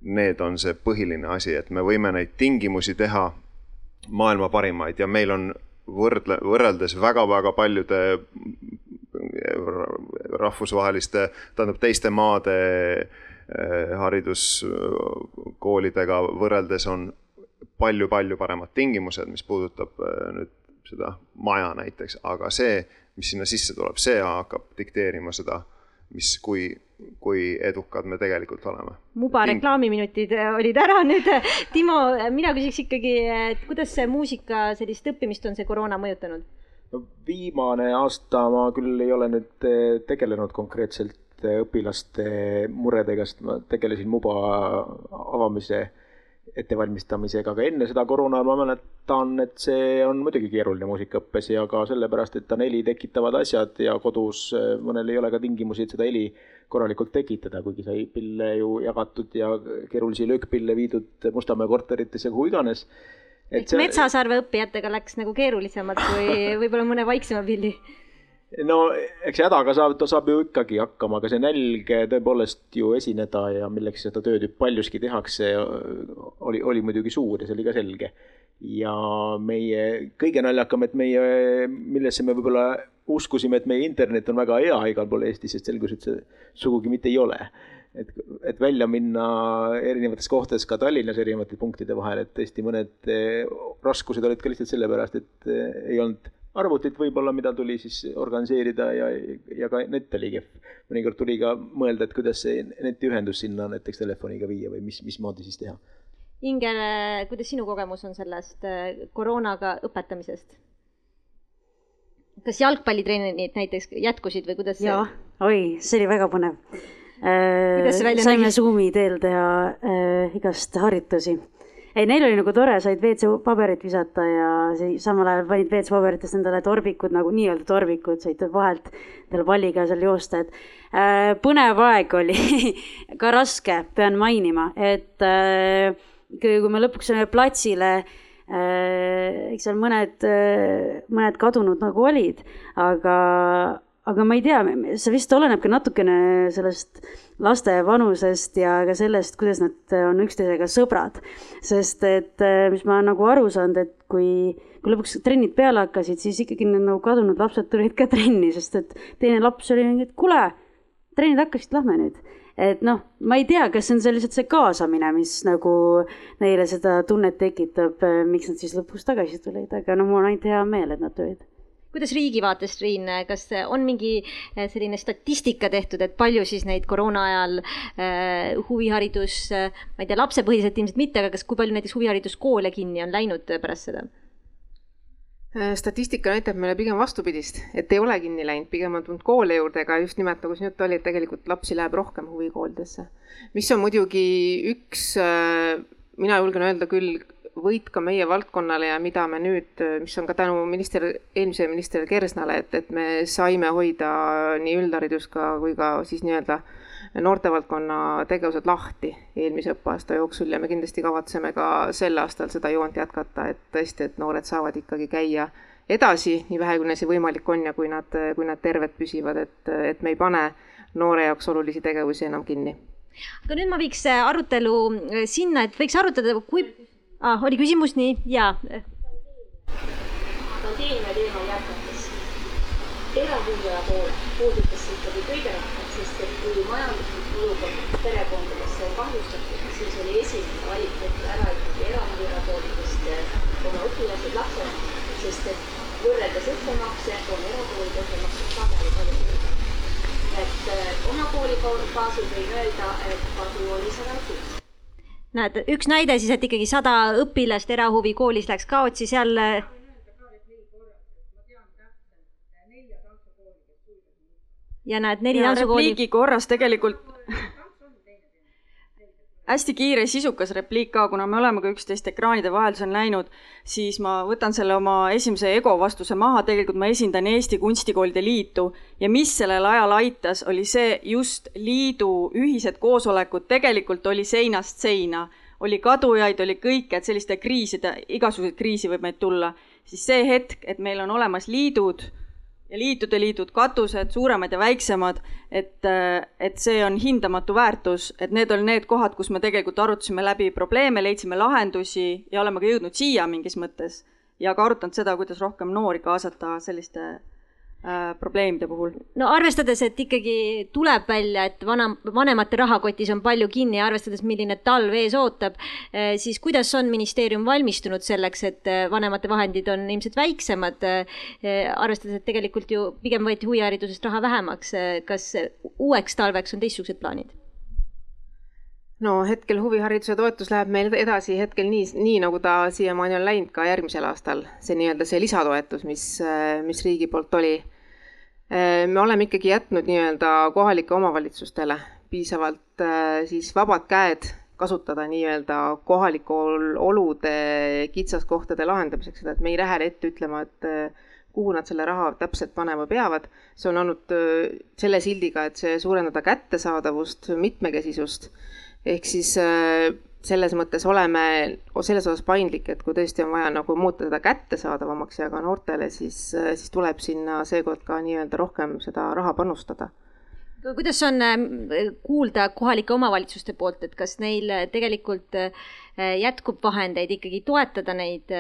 need on see põhiline asi, et me võime neid tingimusi teha maailma parimaid. Ja meil on võrdle, võrreldes väga-väga paljude rahvusvaheliste, tähendab teiste maade eh, hariduskoolidega võrreldes on palju-palju paremad tingimused, mis puudutab eh, nüüd seda maja näiteks, aga see, mis sinna sisse tuleb, see hakkab dikteerima seda, mis, kui kui edukad me tegelikult oleme. Muba reklaamiminutid äh, olid ära nüüd. Timo, mina küsiks ikkagi, et kuidas see muusika sellist õppimist on see koroona mõjutanud? no viimane aasta ma küll ei ole nüüd äh, tegelenud konkreetselt äh, õpilaste muredega, sest ma tegelesin Muba avamise ettevalmistamisega, aga enne seda koroona ma mäletan, et see on muidugi keeruline muusikaõppes ja ka sellepärast, et on heli tekitavad asjad ja kodus mõnel ei ole ka tingimusi, et seda heli korralikult tekitada, kuigi sai pille ju jagatud ja keerulisi löökpille viidud Mustamäe korteritesse, kuhu iganes. et see... Metsasarve õppijatega läks nagu keerulisemalt kui võib-olla mõne vaiksema pilli no eks hädaga saab, ta saab ju ikkagi hakkama, aga see nälg tõepoolest ju esineda ja milleks seda ju paljuski tehakse, oli, oli muidugi suur ja see oli ka selge. ja meie kõige naljakam, et meie, millesse me võib-olla uskusime, et meie internet on väga hea igal pool Eestis, sest selgus, et see sugugi mitte ei ole. et, et välja minna erinevates kohtades, ka Tallinnas erinevate punktide vahel, et tõesti mõned eh, raskused olid ka lihtsalt sellepärast, et eh, ei olnud arvutit võib-olla, mida tuli siis organiseerida ja, ja ka net oli kehv. mõnikord tuli ka mõelda, et kuidas see netiühendus sinna näiteks telefoniga viia või mis, mismoodi siis teha. Inger, kuidas sinu kogemus on sellest eh, koroonaga õpetamisest? kas jalgpallitreenid näiteks jätkusid või kuidas? jaa, oi, see oli väga põnev. Äh, saime? Zoomi teel teha äh, igast harjutusi. Ei, neil oli nagu tore, said WC paberit visata ja samal ajal panid WC paberitest endale torbikud nagu nii-öelda torbikud, said vahelt endale palliga seal joosta, et äh, põnev aeg oli ka raske, pean mainima, et äh, kui me lõpuks saime platsile Äh, eks seal mõned, äh, mõned kadunud nagu olid, aga, aga ma ei tea, see vist oleneb ka natukene sellest laste vanusest ja ka sellest, kuidas nad on üksteisega sõbrad. sest et äh, mis ma nagu aru saanud, et kui, kui lõpuks trennid peale hakkasid, siis ikkagi need nagu kadunud lapsed tulid ka trenni, sest et teine laps oli mingi, et kuule, trennid hakkasid, lähme nüüd et noh, ma ei tea, kas see on see lihtsalt see kaasamine, mis nagu neile seda tunnet tekitab, eh, miks nad siis lõpuks tagasi tulid, aga no mul on ainult hea meel, et nad tulid kuidas riigi vaatest, Riin, kas on mingi eh, selline statistika tehtud, et palju siis neid koroona ajal äh, huviharidus, ma ei tea, lapsepõhiselt ilmselt mitte, aga kas, kui palju näiteks huvihariduskoole kinni on läinud pärast seda? Äh, statistika näitab meile pigem vastupidist, et ei ole kinni läinud, pigem on tulnud koole juurde, aga just nimelt nagu siin juttu oli, et tegelikult lapsi läheb rohkem huvikoolidesse. mis on muidugi üks, äh, mina julgen öelda küll, võit ka meie valdkonnale ja mida me nüüd, mis on ka tänu minister, eelmisele ministrile Kersnale, et, et me saime hoida nii üldharidus ka kui ka siis nii-öelda noortevaldkonna tegevused lahti eelmise õppeaasta jooksul ja me kindlasti kavatseme ka sel aastal seda joont jätkata, et tõesti, et noored saavad ikkagi käia edasi, nii vähe, kui neil see võimalik on ja kui nad, kui nad terved püsivad, et, et me ei pane noore jaoks olulisi tegevusi enam kinni. aga nüüd ma viiks arutelu sinna, et võiks arutada, kui ah,, oli küsimus, nii, jaa. pandeemia teemal jätkates, erahuviala pool puudutas ikkagi kõige rohkem sest et kui majanduslik olukord perekondades sai kahjustatud, siis oli esimene valik võtta ära ikkagi erakoolidest oma õpilased, lapsed, sest et võrreldes õppemakse on erakoolide õppemaksud sageli palju kõrgemad. et oma kooli baasil võin öelda, et kadu oli sada kuus näed, üks näide siis, et ikkagi sada õpilast erahuvikoolis läks kaotsi, seal ja näed, neli tantsukooli. repliigi korras tegelikult hästi kiire sisukas repliik ka, kuna me oleme ka üksteist ekraanide vaheldusel näinud, siis ma võtan selle oma esimese ego vastuse maha, tegelikult ma esindan Eesti Kunstikoolide Liitu ja mis sellel ajal aitas, oli see just liidu ühised koosolekud, tegelikult oli seinast seina, oli kadujaid, oli kõike, et selliste kriiside, igasuguseid kriisi võib meid tulla, siis see hetk, et meil on olemas liidud ja liitude liidud, katused, suuremad ja väiksemad, et, et see on hindamatu väärtus, et need on need kohad, kus me tegelikult arutasime läbi probleeme, leidsime lahendusi ja oleme ka jõudnud siia mingis mõttes. Ja ka arutanud seda, kuidas rohkem noori kaasata selliste äh, probleemide puhul? no arvestades, et ikkagi tuleb välja, et vana, vanemate rahakotis on palju kinni ja arvestades, milline talv ees ootab, eh, siis kuidas on ministeerium valmistunud selleks, et eh, vanemate vahendid on ilmselt väiksemad, arvestades, et tegelikult ju pigem võeti huviharidusest raha vähemaks, kas uueks talveks on teistsugused plaanid? No hetkel huvihariduse toetus läheb meil edasi hetkel nii, nii nagu ta siiamaani on läinud ka järgmisel aastal, see nii-öelda see lisatoetus, mis, mis riigi poolt oli. me oleme ikkagi jätnud nii-öelda kohalike omavalitsustele piisavalt siis vabad käed kasutada nii-öelda kohaliku olude kitsaskohtade lahendamiseks, seda, et me ei lähe ette ütlema, et kuhu nad selle raha täpselt panema peavad. see on olnud selle sildiga, et see suurendada kättesaadavust, mitmekesisust ehk siis äh, selles mõttes oleme selles osas paindlik, et kui tõesti on vaja nagu muuta seda kättesaadavamaks ja ka noortele, siis, äh, siis tuleb sinna seekord ka nii-öelda rohkem seda raha panustada kuidas on äh, kuulda kohalike omavalitsuste poolt, et kas neil tegelikult jätkub vahendeid ikkagi toetada neid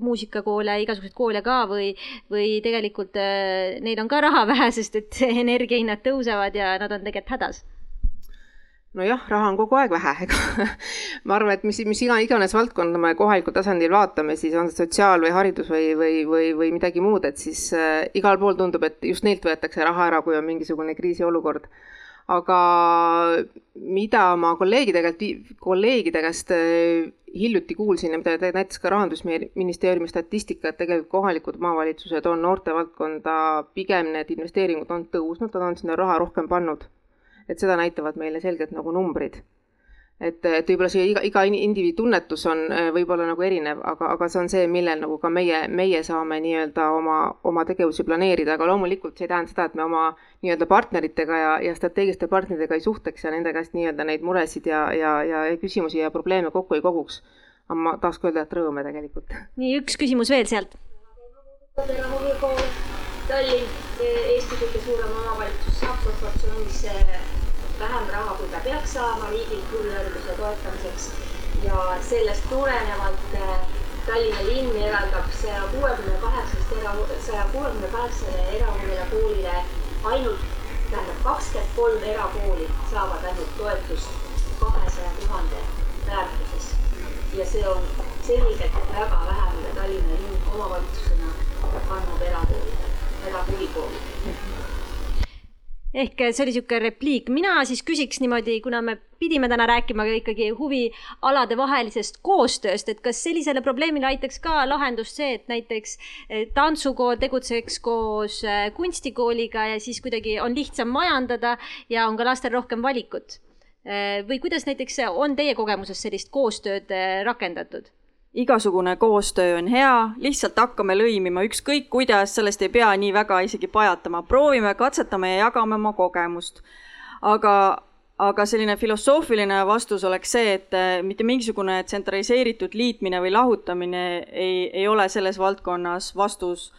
muusikakoole, igasuguseid koole ka või, või tegelikult neil on ka raha vähe, sest et energiahinnad tõusevad ja nad on tegelikult hädas? Nojah, raha on kogu aeg vähe, ega ma arvan, et mis, mis iga, iganes valdkonda me kohalikul tasandil vaatame, siis on see sotsiaal või haridus või, või, või, või midagi muud, et siis äh, igal pool tundub, et just neilt võetakse raha ära, kui on mingisugune kriisiolukord. aga mida ma kolleegidega, kolleegide käest äh, hiljuti kuulsin ja mida näitas ka Rahandusministeeriumi statistika, et tegelikult kohalikud omavalitsused on noortevaldkonda, pigem need investeeringud on tõusnud, nad on sinna raha rohkem pannud et seda näitavad meile selgelt nagu numbrid. et, et võib-olla see iga, iga indiviidi tunnetus on äh, võib-olla nagu erinev, aga, aga see on see, millel nagu ka meie, meie saame nii-öelda oma, oma tegevusi planeerida, aga loomulikult see ei tähenda seda, et me oma nii-öelda partneritega ja, ja strateegiliste partneritega ei suhtleks ja nende käest nii-öelda neid muresid ja, ja, ja küsimusi ja probleeme kokku ei koguks. aga ma tahaks ka öelda, et rõõme tegelikult. nii, üks küsimus veel sealt. Tallinn, Eesti kõige suurem omavalitsus, saab proportsioonis vähem raha, kui ta peaks saama riigilt huvihariduse toetamiseks ja sellest tulenevalt äh, Tallinna linn eraldab saja kuuekümne kaheksast era, saja kuuekümne kaheksale erahuviala koolile ainult, tähendab kakskümmend kolm erakooli saavad ainult toetust kahesaja tuhande väärtuses. ja see on selgelt väga vähe, mida Tallinna linn omavalitsusena annab erakoolidele, erahuvikoolidele ehk see oli niisugune repliik, mina siis küsiks niimoodi, kuna me pidime täna rääkima ka ikkagi huvialade vahelisest koostööst, et kas sellisele probleemile aitaks ka lahendust see, et näiteks eh, tantsukool tegutseks koos eh, kunstikooliga ja siis kuidagi on lihtsam majandada ja on ka lastel rohkem valikut. Või kuidas näiteks on teie kogemuses sellist koostööd rakendatud? Igasugune koostöö on hea, lihtsalt hakkame lõimima, ükskõik kuidas, sellest ei pea nii väga isegi pajatama, proovime, katsetame ja jagame oma kogemust. aga, aga selline filosoofiline vastus oleks see, et eh, mitte mingisugune tsentraliseeritud liitmine või lahutamine ei, ei ole selles valdkonnas vastus.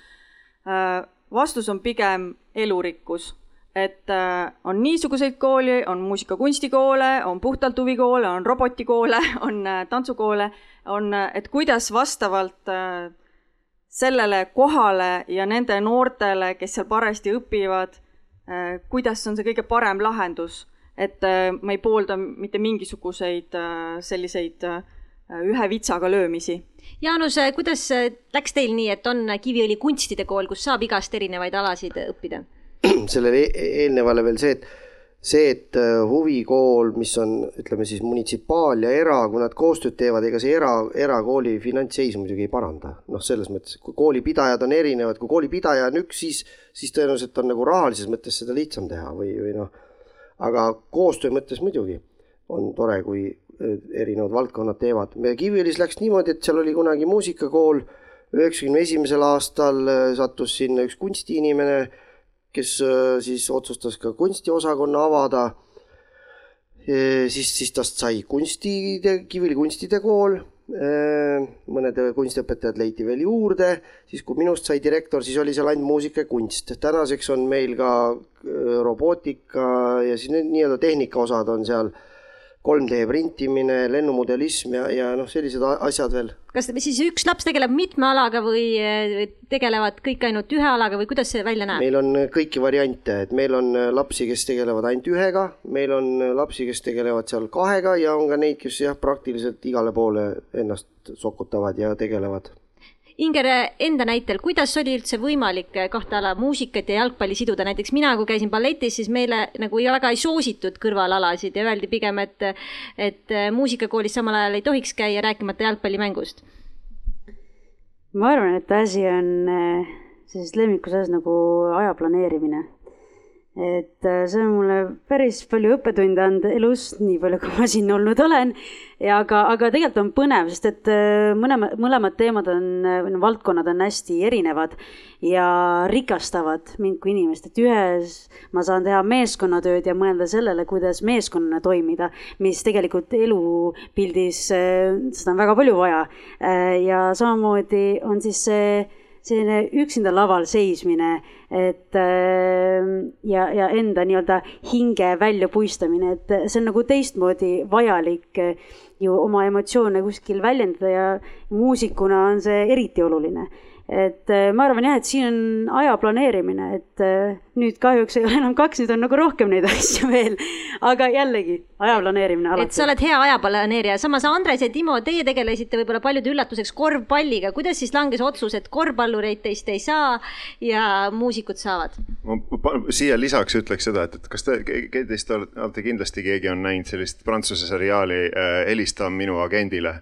Eh, vastus on pigem elurikkus et äh, on niisuguseid kooli, on muusika-kunstikoole, on puhtalt huvikoole, on robotikoole, on äh, tantsukoole, on, äh, et kuidas vastavalt sellele kohale ja nende noortele, kes seal parajasti õpivad, kuidas on see kõige parem lahendus, et ma ei poolda mitte mingisuguseid selliseid ühe vitsaga löömisi. Jaanus, kuidas läks teil nii, et on Kiviõli kunstide kool, kus saab igast erinevaid alasid õppida? sellele e-, eelnevale veel see, et see, et äh, huvikool, mis on, ütleme siis munitsipaal ja era, kui nad koostööd teevad, ega see era, erakooli finantsseisu muidugi ei paranda. noh, selles mõttes, kui koolipidajad on erinevad, kui koolipidaja on üks, siis, siis tõenäoliselt on nagu rahalises mõttes seda lihtsam teha või, või noh, aga koostöö mõttes muidugi on tore, kui erinevad valdkonnad teevad. Kiviõlis läks niimoodi, et seal oli kunagi muusikakool, üheksakümne esimesel aastal sattus sinna üks kunstiinimene, kes siis otsustas ka kunstiosakonna avada. siis, siis tast sai kunstide, Kiviõli kunstide kool mõned kunstiõpetajad leiti veel juurde, siis kui minust sai direktor, siis oli seal ainult muusika ja kunst. tänaseks on meil ka robootika ja siis need nii-öelda tehnikaosad on seal 3D printimine, lennumudelism ja, ja noh, sellised asjad veel. kas siis üks laps tegeleb mitme alaga või tegelevad kõik ainult ühe alaga või kuidas see välja näeb? meil on kõiki variante, et meil on lapsi, kes tegelevad ainult ühega, meil on lapsi, kes tegelevad seal kahega ja on ka neid, kes jah, praktiliselt igale poole ennast sokutavad ja tegelevad Inger enda näitel, kuidas oli üldse võimalik kahte ala, muusikat ja jalgpalli siduda, näiteks mina, kui käisin balletis, siis meile nagu väga ei soositud kõrvalalasid ja öeldi pigem, et, et muusikakoolis samal ajal ei tohiks käia, rääkimata jalgpallimängust. ma arvan, et asi on eh, sellises lemmikus asjas nagu aja planeerimine et äh, see on mulle päris palju õppetunde andnud elus, nii palju, kui ma siin olnud olen. ja aga, aga tegelikult on põnev, sest et äh, mõlema, mõlemad teemad on, või noh, valdkonnad on hästi erinevad ja rikastavad mind kui inimest, et ühes ma saan teha meeskonnatööd ja mõelda sellele, kuidas meeskonnana toimida, mis tegelikult elupildis, äh, seda on väga palju vaja. ja samamoodi on siis see selline üksinda laval seismine, et äh, ja, ja enda nii-öelda hinge väljapuistamine, et see on nagu teistmoodi vajalik äh, ju oma emotsioone kuskil väljendada ja muusikuna on see eriti oluline et äh, ma arvan jah, et siin on aja planeerimine, et äh, nüüd kahjuks ei ole enam kaks, nüüd on nagu rohkem neid asju veel. aga jällegi, aja planeerimine alati. et sa oled hea ajaplaneerija, samas Andres ja Timo, teie tegelesite võib-olla paljude üllatuseks korvpalliga, kuidas siis langes otsus, et korvpallureid teist ei saa ja muusikud saavad? ma siia lisaks ütleks seda, et, et kas te, teist olete kindlasti, keegi on näinud sellist prantsuse seriaali äh, Helista minu agendile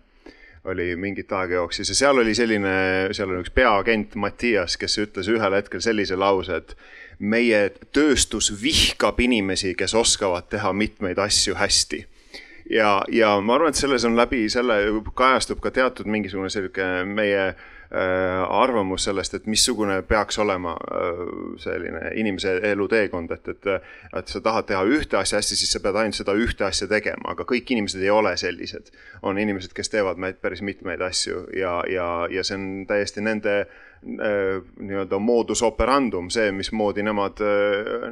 oli mingit aega jooksis ja seal oli selline, seal oli üks peaagent Mattias, kes ütles ühel hetkel sellise lause, et meie tööstus vihkab inimesi, kes oskavad teha mitmeid asju hästi. Ja, ja ma arvan, et selles on läbi selle kajastub ka teatud mingisugune selline meie Äh, arvamus sellest, et missugune peaks olema äh, selline inimese eluteekond, et, et, et sa tahad teha ühte asja hästi, siis sa pead ainult seda ühte asja tegema, aga kõik inimesed ei ole sellised. on inimesed, kes teevad päris mitmeid asju ja, ja, ja see on täiesti nende äh, nii-öelda modus operandum, see, mismoodi nemad,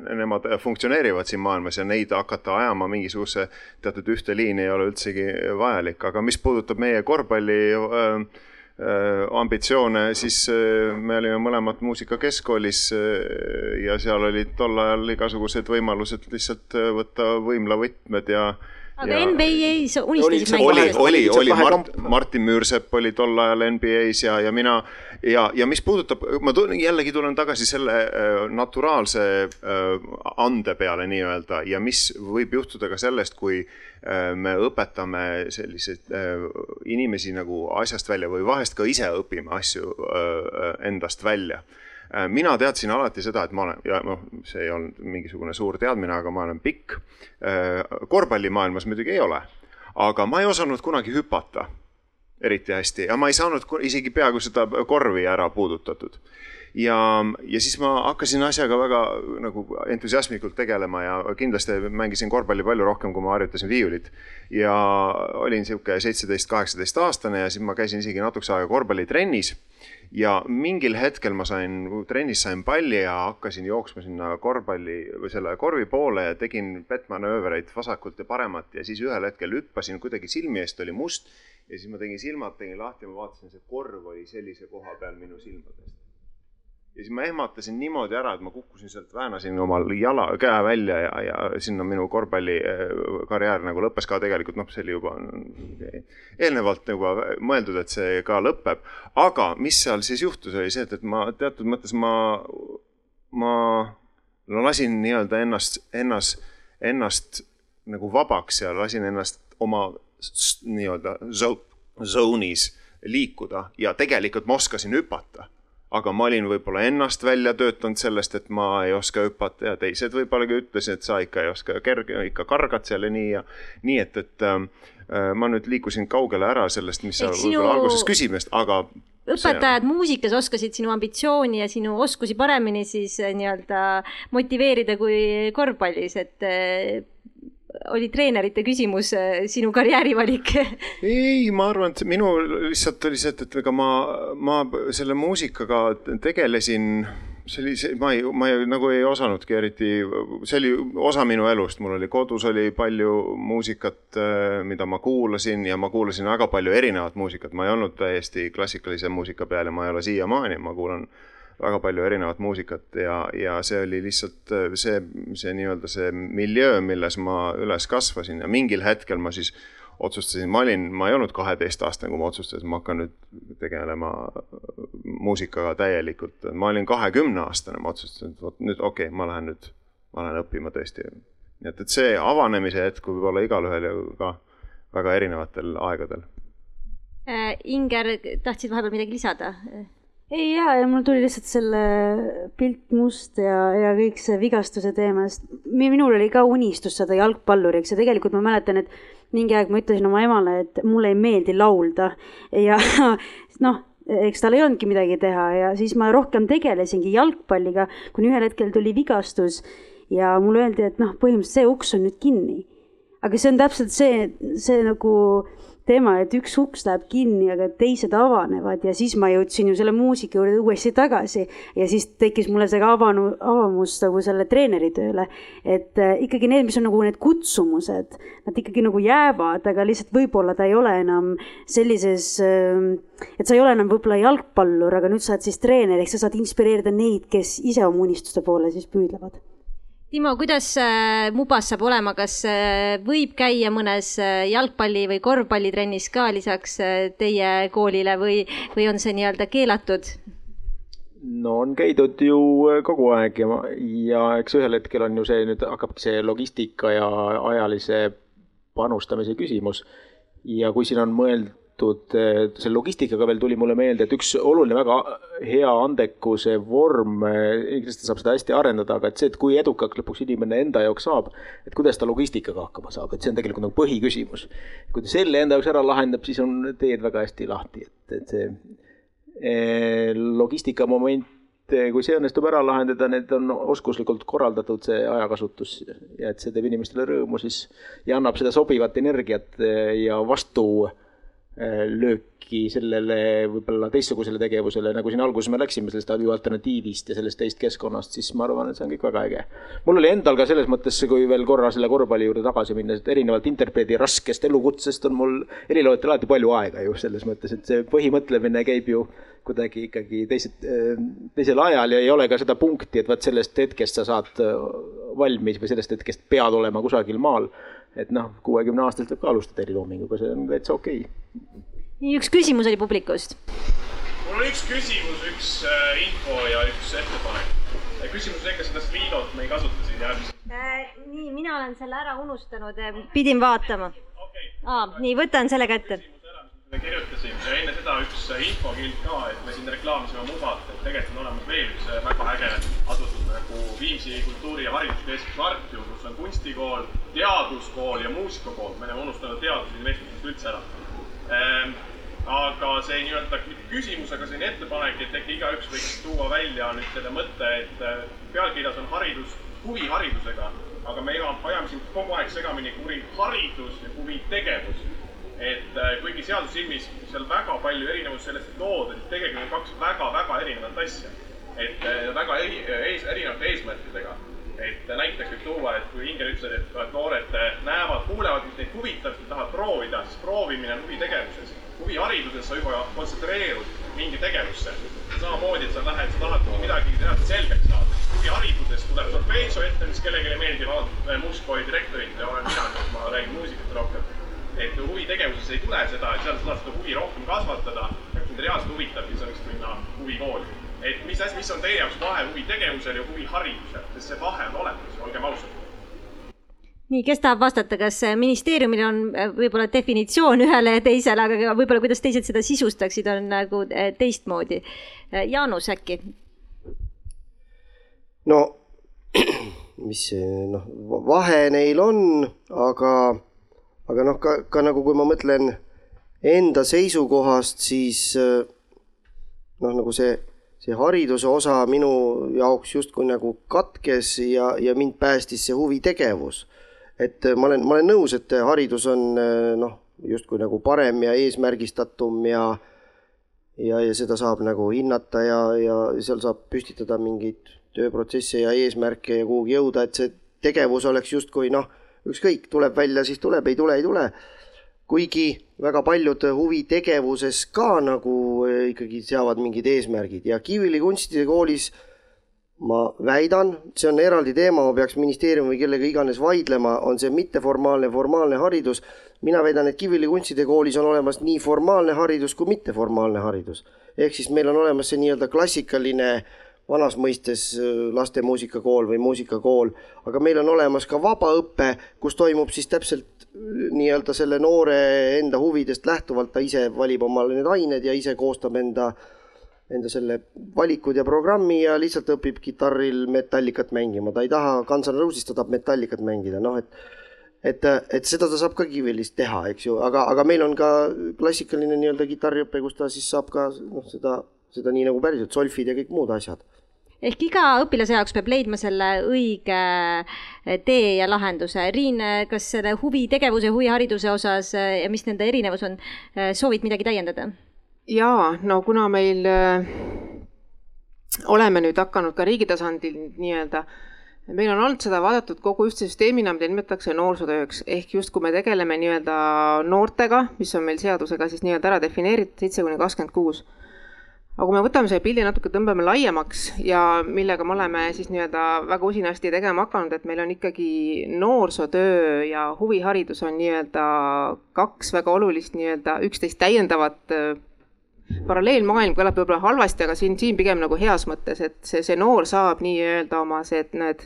nemad funktsioneerivad siin maailmas ja neid hakata ajama mingisuguse teatud ühte liini ei ole üldsegi vajalik, aga mis puudutab meie korvpalli äh, Äh, ambitsioone, siis äh, me olime mõlemad muusikakeskkoolis äh, ja seal olid tol ajal igasugused võimalused lihtsalt võtta võimlavõtmed ja aga ja, NBA-s unistasid mängida? oli, oli, oli Mart, Martin Müürsepp oli tol ajal NBA-s ja, ja mina ja, ja mis puudutab, ma tulen, jällegi tulen tagasi selle äh, naturaalse äh, ande peale nii-öelda ja mis võib juhtuda ka sellest, kui äh, me õpetame selliseid inimesi nagu asjast välja või vahest ka ise õpime asju endast välja mina teadsin alati seda, et ma olen ja noh, see ei olnud mingisugune suur teadmine, aga ma olen pikk. Äh, korvpallimaailmas muidugi ei ole, aga ma ei osanud kunagi hüpata eriti hästi ja ma ei saanud isegi peaaegu seda korvi ära puudutatud ja, ja siis ma hakkasin asjaga väga nagu entusiasmikult tegelema ja kindlasti mängisin korvpalli palju rohkem, kui ma harjutasin viiulit. ja olin sihuke seitseteist, kaheksateist aastane ja siis ma käisin isegi natukese aega korvpallitrennis ja mingil hetkel ma sain, trennis sain palli ja hakkasin jooksma sinna korvpalli või selle korvi poole ja tegin pettmanöövreid vasakult ja paremat ja siis ühel hetkel hüppasin kuidagi silmi eest oli must. Ja siis ma tegin silmad, tegin lahti ja ma vaatasin, see korv oli sellise koha peal minu silmadest ja siis ma ehmatasin niimoodi ära, et ma kukkusin sealt, väänasin omal jala, käe välja ja, ja sinna minu korvpallikarjäär nagu lõppes ka tegelikult, noh, see oli juba eelnevalt juba mõeldud, et see ka lõpeb. aga mis seal siis juhtus, oli see, et, et ma teatud mõttes ma, ma lasin nii-öelda ennast, ennast, ennast nagu vabaks ja lasin ennast oma nii-öelda zone'is liikuda ja tegelikult ma oskasin hüpata aga ma olin võib-olla ennast välja töötanud sellest, et ma ei oska hüpata ja teised võib-olla ütlesid, et sa ikka ei oska kerge, ikka kargad seal ja nii ja nii, et, et äh, ma nüüd liikusin kaugele ära sellest, mis sa sinu... võib-olla alguses küsimast, aga õpetajad see... muusikas oskasid sinu ambitsiooni ja sinu oskusi paremini siis äh, nii-öelda motiveerida kui korvpallis, et äh, oli treenerite küsimus äh, sinu karjäärivalik? Ei, ma arvan, et minu lihtsalt oli see, et, et ega ma, ma selle muusikaga tegelesin, see, ma ei, ma ei, nagu ei osanudki eriti, see oli osa minu elust, mul oli kodus oli palju muusikat, äh, mida ma kuulasin ja ma kuulasin väga palju erinevat muusikat, ma ei olnud täiesti klassikalise muusika peal ja ma ei ole siiamaani, ma kuulan väga palju erinevat muusikat ja, ja see oli lihtsalt äh, see, see nii-öelda see miljöö, milles ma üles kasvasin ja mingil hetkel ma siis otsustasin, ma olin, ma ei olnud kaheteistaastane, kui ma otsustasin, ma hakkan nüüd tegelema muusikaga täielikult. ma olin kahekümneaastane, ma otsustasin, et vot nüüd okei okay,, ma lähen nüüd, ma lähen õppima tõesti. nii et, et see avanemise hetk võib olla igalühel ju ka väga erinevatel aegadel. Äh, Inger, tahtsid vahepeal midagi lisada? Ei jaa, ja mul tuli lihtsalt selle pilt must ja, ja kõik see vigastuse teema, sest minul oli ka unistus saada jalgpalluriks ja tegelikult ma mäletan, et mingi aeg ma ütlesin oma emale, et mulle ei meeldi laulda ja noh, eks tal ei olnudki midagi teha ja siis ma rohkem tegelesingi jalgpalliga, kuni ühel hetkel tuli vigastus ja mulle öeldi, et noh, põhimõtteliselt see uks on nüüd kinni. aga see on täpselt see, see nagu teema, et üks uks läheb kinni, aga teised avanevad ja siis ma jõudsin ju selle muusika juurde uuesti tagasi ja siis tekkis mulle see avanu, avamus nagu selle treeneri tööle. et äh, ikkagi need, mis on nagu need kutsumused, nad ikkagi nagu jäävad, aga lihtsalt võib-olla ta ei ole enam sellises äh,, et sa ei ole enam võib-olla jalgpallur, aga nüüd sa oled siis treener, ehk sa saad inspireerida neid, kes ise oma unistuste poole siis püüdlevad Timo, kuidas äh, Mubas saab olema, kas äh, võib käia mõnes äh, jalgpalli või korvpallitrennis ka lisaks teie koolile või, või on see nii-öelda keelatud? no on käidud ju kogu aeg ja, ja eks ühel hetkel on ju see nüüd hakkabki see logistika ja ajalise panustamise küsimus. ja kui siin on mõeld-, seotud eh, selle logistikaga veel tuli mulle meelde, et üks oluline väga hea andekuse vorm, eh, kindlasti saab seda hästi arendada, aga et see, et kui edukaks lõpuks inimene enda jaoks saab, et kuidas ta logistikaga hakkama saab, et see on tegelikult nagu põhiküsimus. kui ta selle enda jaoks ära lahendab, siis on teed väga hästi lahti, et, et see eh, logistika moment kui see õnnestub ära lahendada, need on oskuslikult korraldatud, see ajakasutus ja et see teeb inimestele rõõmu, siis ja annab seda sobivat energiat ja vastu Äh, lööki sellele võib-olla teistsugusele tegevusele, nagu siin alguses me läksime sellest alternatiivist ja sellest teist keskkonnast, siis ma arvan, et see on kõik väga äge. mul oli endal ka selles mõttes, kui veel korra selle korvpalli juurde tagasi minna, et erinevalt interpreedi raskest elukutsest on mul heliloojal alati palju aega ju selles mõttes, et see põhimõtlemine käib ju kuidagi ikkagi teised, äh, teisel ajal ja ei ole ka seda punkti, et vot sellest hetkest sa saad äh, valmis või sellest hetkest pead olema kusagil maal et noh, kuuekümne aastaselt võib ka alustada heliloominguga, see on täitsa okei okay.. nii, üks küsimus oli publikust. mul on üks küsimus, üks äh, info ja üks ettepanek. küsimus on ikka sellest Liidot, me ei kasuta siin järgmist äh,. nii, mina olen selle ära unustanud, äh, pidin vaatama okay.. aa, nii, võtan selle kätte me kirjutasime ja enne seda üks infokild ka, et me siin reklaamisime Mubat, et tegelikult on olemas veel üks väga äge asutus nagu Viimsi kultuuri- ja hariduskeskus Artium, kus on kunstikool, teaduskool ja muusikakool. me oleme unustanud teaduse investorist üldse ära ehm,. aga see nii-öelda küsimus, aga selline ettepanek, et äkki igaüks võiks tuua välja nüüd selle mõtte, et äh, pealkirjas on haridus huviharidusega, aga me ajame siin kogu aeg segamini huviharidus ja huvitegevus et äh, kuigi seaduse silmis seal väga palju erinevusi sellest ei tooda, siis tegelikult on kaks väga-väga erinevat asja. et äh, väga eri, ees, erinevate eesmärkidega. Et näiteks võib tuua, et kui Inger ütles, et noored näevad, kuulevad, mis neid huvitab, tahavad proovida, siis proovimine on huvitegevuses. huvihariduses sa juba kontsentreerud mingi tegevusse. samamoodi, et sa lähed, sa tahad midagi selgeks saada. huvihariduses tuleb solfeedžo ette, mis kellelegi ei meeldi, vaadata muusikooli direktorit ja olen mina, ma räägin muusikast rohkem et huvitegevuses ei tule seda, et seal saad seda huvi rohkem kasvatada ja kui sind reaalselt huvitab, siis sa võiksid minna huvikooli. Et mis asi, mis on teie jaoks vahe huvitegevusel ja huviharidusel, sest see vahe on olemas, olgem ausad. nii, kes tahab vastata, kas ministeeriumil on äh, võib-olla definitsioon ühele ja teisele, aga võib-olla kuidas teised seda sisustaksid, on nagu äh, teistmoodi. Jaanus äkki? no mis noh, vahe neil on, aga, aga noh, ka, ka nagu kui ma mõtlen enda seisukohast, siis noh, nagu see, see hariduse osa minu jaoks justkui nagu katkes ja, ja mind päästis see huvitegevus et äh, ma olen, ma olen nõus, et haridus on äh, noh, justkui nagu parem ja eesmärgistatum ja ja, ja seda saab nagu hinnata ja, ja seal saab püstitada mingeid tööprotsesse ja eesmärke ja kuhugi jõuda, et see tegevus oleks justkui noh, ükskõik, tuleb välja, siis tuleb, ei tule, ei tule. kuigi väga paljud huvitegevuses ka nagu äh, ikkagi seavad mingid eesmärgid ja Kiviõli kunstide koolis äh, ma väidan, see on eraldi teema, ma peaks ministeeriumi või kellega iganes vaidlema, on see mitteformaalne, formaalne haridus. mina väidan, et Kiviõli kunstide koolis on olemas nii formaalne haridus kui mitteformaalne haridus. ehk siis meil on olemas see nii-öelda klassikaline vanas mõistes äh, laste muusikakool või muusikakool, aga meil on olemas ka vabaõpe, kus toimub siis täpselt nii-öelda selle noore enda huvidest lähtuvalt, ta ise valib omale need ained ja ise koostab enda enda selle valikud ja programmi ja lihtsalt õpib kitarril metallikat mängima, ta ei taha Guns N Roses, ta tahab metallikat mängida, noh et et, et seda ta saab ka Kiviõlis teha, eks ju, aga, aga meil on ka klassikaline nii-öelda kitarriõpe, kus ta siis saab ka noh, seda, seda nii nagu päriselt, solfid ja kõik muud asjad ehk iga õpilase jaoks peab leidma selle õige tee ja lahenduse. Riin, kas selle huvitegevuse, huvihariduse osas ja mis nende erinevus on, soovid midagi täiendada? jaa, no kuna meil oleme nüüd hakanud ka riigi tasandil nii-öelda, meil on olnud seda vaadatud kogu ühtse süsteemina, mida nimetatakse noorsootööks, ehk justkui me tegeleme nii-öelda noortega, mis on meil seadusega siis nii-öelda ära defineeritud, seitse kuni kakskümmend kuus. Aga kui me võtame selle pildi natuke, tõmbame laiemaks ja millega me oleme siis nii-öelda väga usinasti tegema hakanud, et meil on ikkagi noorsootöö ja huviharidus on nii-öelda kaks väga olulist nii-öelda üksteist täiendavat äh, paralleelmaailm kõlab võib-olla halvasti, aga siin, siin pigem nagu heas mõttes, et see, see noor saab nii-öelda oma see, et need,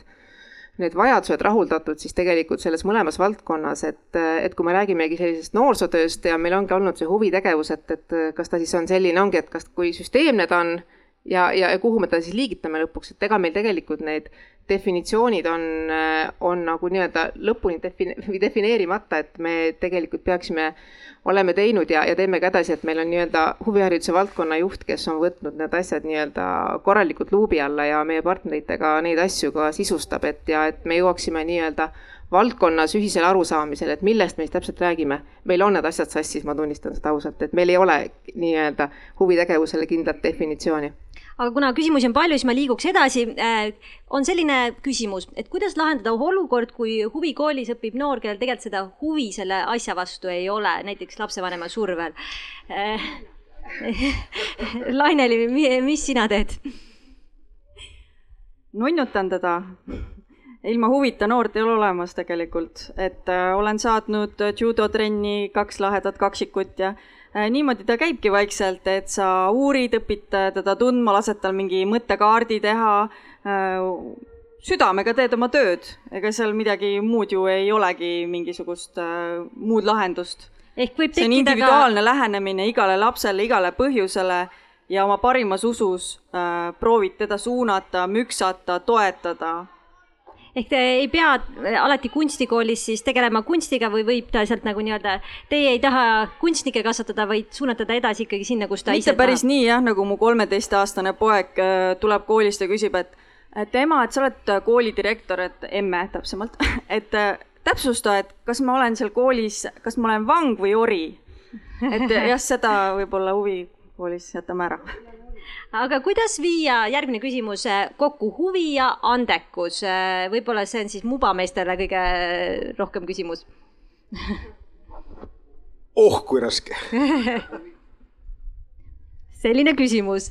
need vajadused rahuldatud siis tegelikult selles mõlemas valdkonnas, et, et kui me räägimegi sellisest noorsootööst ja meil ongi olnud see huvitegevus, et, et kas ta siis on selline, ongi, et kas, kui süsteemne ta on ja, ja, ja kuhu me ta siis liigitame lõpuks, et ega meil tegelikult need definitsioonid on, on nagu nii-öelda lõpuni defini-, defineerimata, et me tegelikult peaksime, oleme teinud ja, ja teeme ka edasi, et meil on nii-öelda huvihariduse valdkonna juht, kes on võtnud need asjad nii-öelda korralikult luubi alla ja meie partneritega neid asju ka sisustab, et ja et me jõuaksime nii-öelda valdkonnas ühisele arusaamisele, et millest me siis täpselt räägime. meil on need asjad sassis, ma tunnistan seda ausalt, et meil ei ole nii-öelda huvitegevusele kindlat definitsiooni aga kuna küsimusi on palju, siis ma liiguks edasi. Äh, on selline küsimus, et kuidas lahendada olukord, kui huvikoolis õpib noor, kellel tegelikult seda huvi selle asja vastu ei ole, näiteks lapsevanema survel. Äh, Laineli, mis sina teed? nunnutan teda. ilma huvita noort ei ole olemas tegelikult, et äh, olen saatnud judotrenni kaks lahedat kaksikut ja niimoodi ta käibki vaikselt, et sa uurid, õpid teda tundma, lased tal mingi mõttekaardi teha, äh, südamega teed oma tööd, ega seal midagi muud ju ei olegi, mingisugust äh, muud lahendust. ehk võib see on individuaalne ka... lähenemine igale lapsele, igale põhjusele ja oma parimas usus äh, proovid teda suunata, müksata, toetada ehk te ei pea alati kunstikoolis siis tegelema kunstiga või võib ta sealt nagu nii-öelda, teie ei taha kunstnikke kasvatada, vaid suunata ta edasi ikkagi sinna, kus ta mitte ise päris tahab. nii jah, nagu mu kolmeteistaastane poeg äh, tuleb koolist ja küsib, et et ema, et sa oled kooli direktor, et emme täpsemalt, et äh, täpsusta, et kas ma olen seal koolis, kas ma olen vang või ori. et jah, seda võib-olla huvikoolis jätame ära aga kuidas viia, järgmine küsimus, eh, kokku huvi ja andekus, eh, võib-olla see on siis mubameestele kõige rohkem küsimus. Oh, kui raske. Selline küsimus.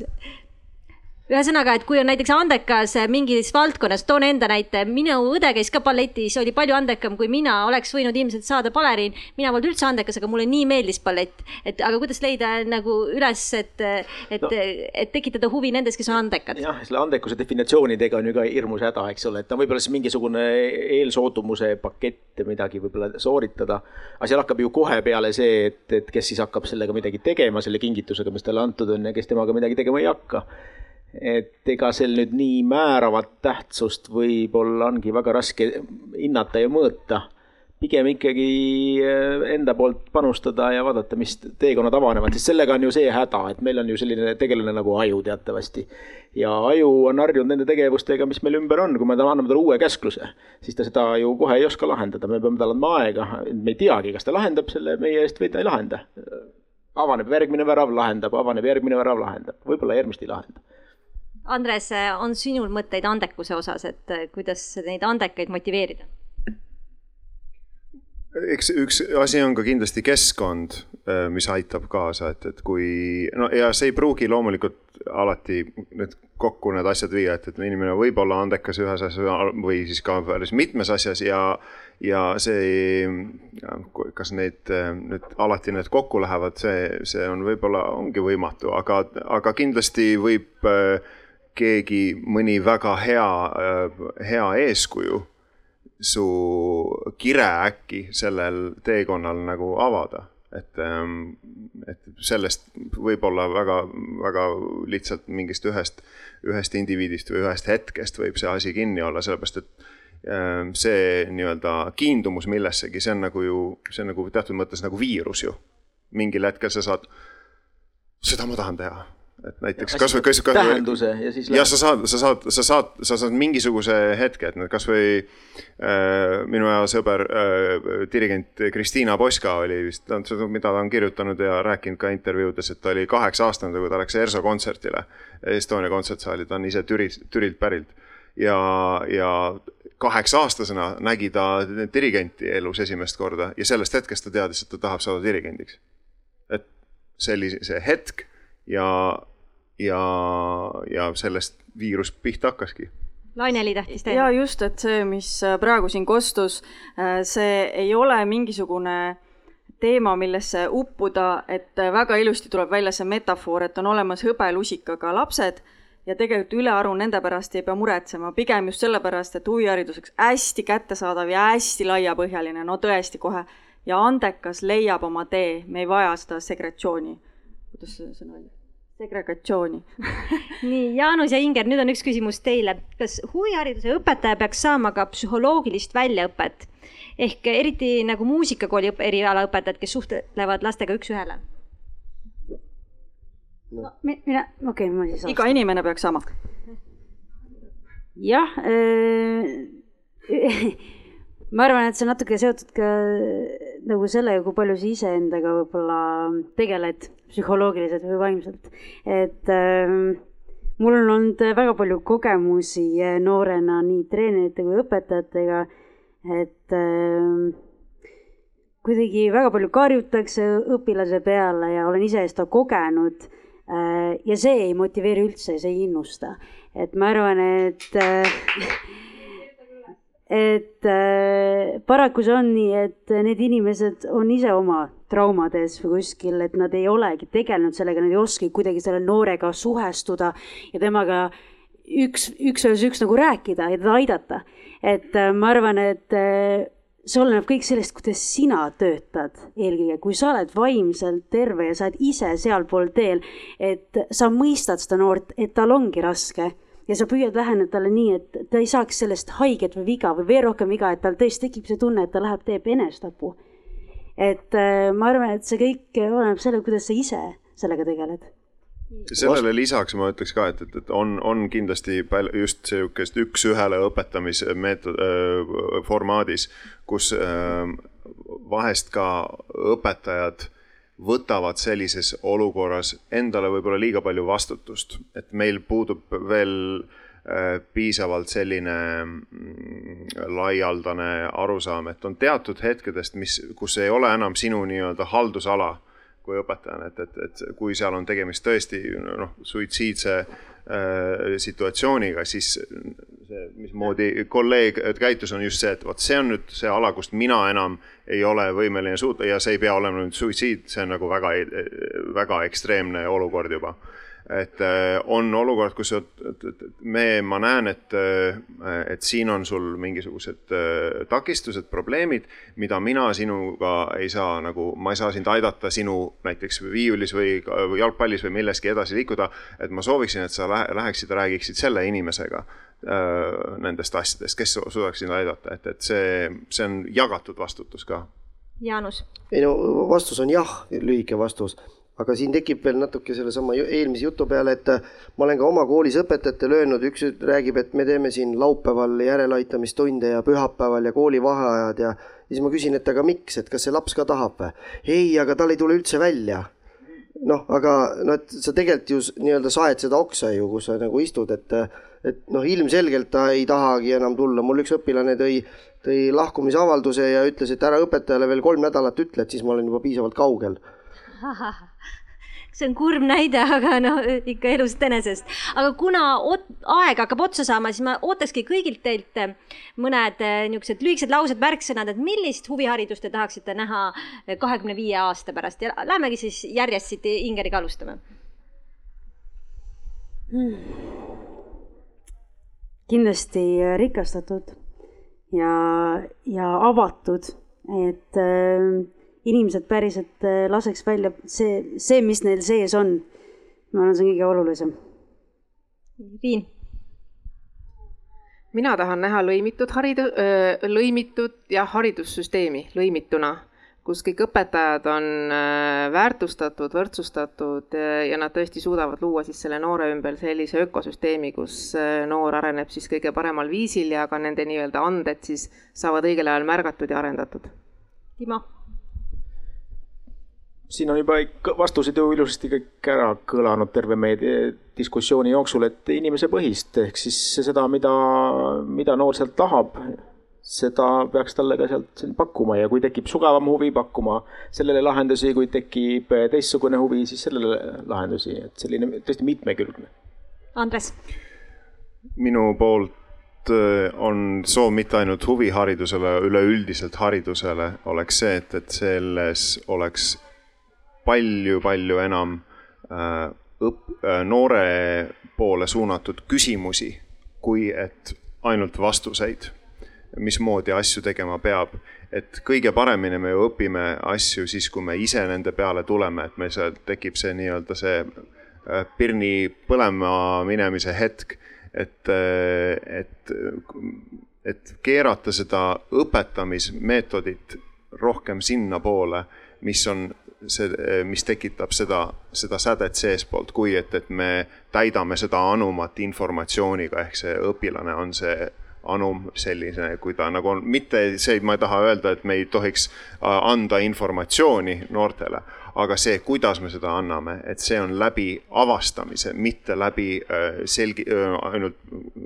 Ühesõnaga, et kui on näiteks andekas mingis valdkonnas, toon enda näite, minu õde käis ka balletis, oli palju andekam kui mina, oleks võinud ilmselt saada baleriin. mina polnud üldse andekas, aga mulle nii meeldis ballett, et aga kuidas leida nagu üles, et, et no., et tekitada huvi nendes, kes on andekad. jah, selle andekuse definitsioonidega on ju ka hirmus häda, eks ole, et no võib-olla siis mingisugune eelsootumuse pakett midagi võib-olla sooritada. aga seal hakkab ju kohe peale see, et, et kes siis hakkab sellega midagi tegema, selle kingitusega, mis talle antud on ja kes temaga midagi tegema ei hakka et ega sel nüüd nii määravat tähtsust võib-olla ongi väga raske hinnata ja mõõta. pigem ikkagi eh, enda poolt panustada ja vaadata, mis teekonnad avanevad, sest sellega on ju see häda, et meil on ju selline tegelane nagu aju teatavasti. ja aju on harjunud nende tegevustega, mis meil ümber on, kui me anname talle uue käskluse, siis ta seda ju kohe ei oska lahendada, me peame talle andma aega, me ei teagi, kas ta lahendab selle meie eest või ta ei lahenda. Avaneb järgmine värav, lahendab, avaneb järgmine värav, lahendab, võib-olla järgmist ei lahenda Andres, on sinul mõtteid andekuse osas, et eh, kuidas neid andekaid motiveerida? eks üks asi on ka kindlasti keskkond, eh, mis aitab kaasa, et, et kui no ja see ei pruugi loomulikult alati need kokku need asjad viia, et, et inimene võib olla andekas ühes asjas või siis ka päris mitmes asjas ja, ja see, kas neid nüüd alati need kokku lähevad, see, see on võib-olla ongi võimatu, aga, aga kindlasti võib äh, keegi, mõni väga hea, äh, hea eeskuju su kire äkki sellel teekonnal nagu avada. et, ähm, et sellest võib-olla väga, väga lihtsalt mingist ühest, ühest indiviidist või ühest hetkest võib see asi kinni olla, sellepärast et ähm, see nii-öelda kiindumus millessegi, see on nagu ju, see on nagu teatud mõttes nagu viirus ju. mingil hetkel sa saad, seda ma tahan teha et näiteks kasvõi kas, kas, tähenduse ja siis jah, sa saad, sa saad, sa saad, sa saad mingisuguse hetke, et nüüd kasvõi äh, minu hea sõber äh, dirigent Kristiina Poska oli vist, mida ta on kirjutanud ja rääkinud ka intervjuudes, et ta oli kaheksa aastane, kui ta läks ERSO kontserdile, Estonia kontsertsaali, ta on ise Türi, Türilt pärit ja, ja kaheksa-aastasena nägi ta dirigenti elus esimest korda ja sellest hetkest ta teadis, et ta tahab saada dirigendiks. et see hetk ja ja, ja sellest viirus pihta hakkaski. Laineli tahtis teha. ja just, et see, mis äh, praegu siin kostus, äh, see ei ole mingisugune teema, millesse uppuda, et äh, väga ilusti tuleb välja see metafoor, et on olemas hõbelusikaga lapsed ja tegelikult ülearu nende pärast ei pea muretsema, pigem just sellepärast, et huvihariduseks hästi kättesaadav ja hästi laiapõhjaline, no tõesti kohe. ja andekas leiab oma tee, me ei vaja seda segretsiooni. kuidas see sõna oli? Segregatsiooni nii, Jaanus ja Inger, nüüd on üks küsimus teile. kas huvihariduse õpetaja peaks saama ka psühholoogilist väljaõpet? ehk eriti nagu muusikakooli erialaõpetajad, kes suhtlevad lastega üks-ühele no,. mina, okei okay,, ma siis. iga inimene peaks saama. jah äh, ma arvan, et see on natuke seotud ka nagu sellega, kui palju sa iseendaga võib-olla tegeled psühholoogiliselt või vaimselt. et äh, mul on olnud väga palju kogemusi noorena nii treenerite kui õpetajatega, et äh, kuidagi väga palju karjutakse õpilase peale ja olen ise seda kogenud äh,. ja see ei motiveeri üldse, see ei innusta, et ma arvan, et äh, et äh, paraku see on nii, et need inimesed on ise oma traumades või kuskil, et nad ei olegi tegelenud sellega, nad ei oskagi kuidagi selle noorega suhestuda ja temaga üks, üks ühes üks nagu rääkida ja teda aidata. et äh, ma arvan, et äh, see oleneb kõik sellest, kuidas sina töötad eelkõige, kui sa oled vaimselt terve ja sa oled ise sealpool teel, et sa mõistad seda noort, et tal ongi raske ja sa püüad läheneda talle nii, et ta ei saaks sellest haiget või viga või veel rohkem viga, et tal tõesti tekib see tunne, et ta läheb, teeb enestapu. et äh, ma arvan, et see kõik oleneb sellest, kuidas sa ise sellega tegeled sellele lisaks ma ütleks ka, et, et, et on, on kindlasti just sihukest üks-ühele õpetamismeetod äh,, formaadis, kus äh, vahest ka õpetajad äh, võtavad sellises olukorras endale võib-olla liiga palju vastutust, et meil puudub veel äh, piisavalt selline mm, laialdane arusaam, et on teatud hetkedest, mis, kus ei ole enam sinu nii-öelda haldusala kui õpetajana, et, et, et kui seal on tegemist tõesti noh, suitsiidse äh, situatsiooniga, siis see, mismoodi kolleeg käitus, on just see, et vot see on nüüd see ala, kust mina enam ei ole võimeline suuta ja see ei pea olema nüüd suitsiid, see on nagu väga, väga ekstreemne olukord juba et äh, on olukord, kus me, ma näen, et, äh, et siin on sul mingisugused äh, takistused, probleemid, mida mina sinuga ei saa nagu, ma ei saa sind aidata sinu näiteks viiulis või jalgpallis või milleski edasi liikuda. et ma sooviksin, et sa läheksid ja räägiksid selle inimesega nendest asjadest, kes suudaks sind aidata, et, et see, see on jagatud vastutus ka. Jaanus. ei no vastus on jah, lühike vastus aga siin tekib veel natuke sellesama eelmise jutu peale, et äh, ma olen ka oma koolis õpetajatele öelnud, üks räägib, et me teeme siin laupäeval järeleaitamistunde ja pühapäeval ja koolivaheajad ja siis ma küsin, et aga miks, et kas see laps ka tahab või? ei, aga tal ei tule üldse välja. noh, aga no et sa tegelikult ju nii-öelda saed seda oksa ju, kus sa nagu istud, et, et noh, ilmselgelt ta ei tahagi enam tulla, mul üks õpilane tõi tõi lahkumisavalduse ja ütles, et ära õpetajale veel kolm nädalat ütle, et siis ma olen juba piisavalt kaugel see on kurb näide, aga no ikka elust enesest. aga kuna aeg hakkab otsa saama, siis ma ootakski kõigilt teilt eh, mõned eh, niisugused lühikesed laused, märksõnad, et millist huviharidust te tahaksite näha eh, kahekümne viie aasta pärast. Ja lähmegi siis järjest siit Ingeriga alustame hmm.. kindlasti rikastatud ja, ja avatud, et äh, inimesed päriselt äh, laseks välja see, see, mis neil sees on. ma arvan, see on kõige olulisem. Riin. mina tahan näha lõimitud haridu-, lõimitud jah, haridussüsteemi lõimituna, kus kõik õpetajad on väärtustatud, võrdsustatud ja nad tõesti suudavad luua siis selle noore ümber sellise ökosüsteemi, kus noor areneb siis kõige paremal viisil ja ka nende nii-öelda anded siis saavad õigel ajal märgatud ja arendatud. Timo siin on juba vastused ju ilusasti kõik ära kõlanud terve meie diskussiooni jooksul, et inimesepõhist ehk siis seda, mida, mida noor sealt tahab, seda peaks talle ka sealt pakkuma ja kui tekib sügavam huvi, pakkuma sellele lahendusi, kui tekib teistsugune huvi, siis sellele lahendusi, et selline tõesti mitmekülgne. Andres. minu poolt äh, on soov mitte ainult huviharidusele, üleüldiselt haridusele oleks see, et, et selles oleks palju-palju enam äh, õp-, äh, noore poole suunatud küsimusi, kui et ainult vastuseid, mismoodi asju tegema peab. et kõige paremini me ju õpime asju siis, kui me ise nende peale tuleme, et meil seal tekib see nii-öelda see äh, pirni põlema minemise hetk, et, et, et keerata seda õpetamismeetodit rohkem sinnapoole, mis on see, mis tekitab seda, seda sädet seespoolt, kui et, et me täidame seda anumat informatsiooniga, ehk see õpilane on see anum selline, kui ta nagu on, mitte see, ma ei taha öelda, et me ei tohiks äh, anda informatsiooni noortele, aga see, kuidas me seda anname, et see on läbi avastamise, mitte läbi äh, selgi-, äh, ainult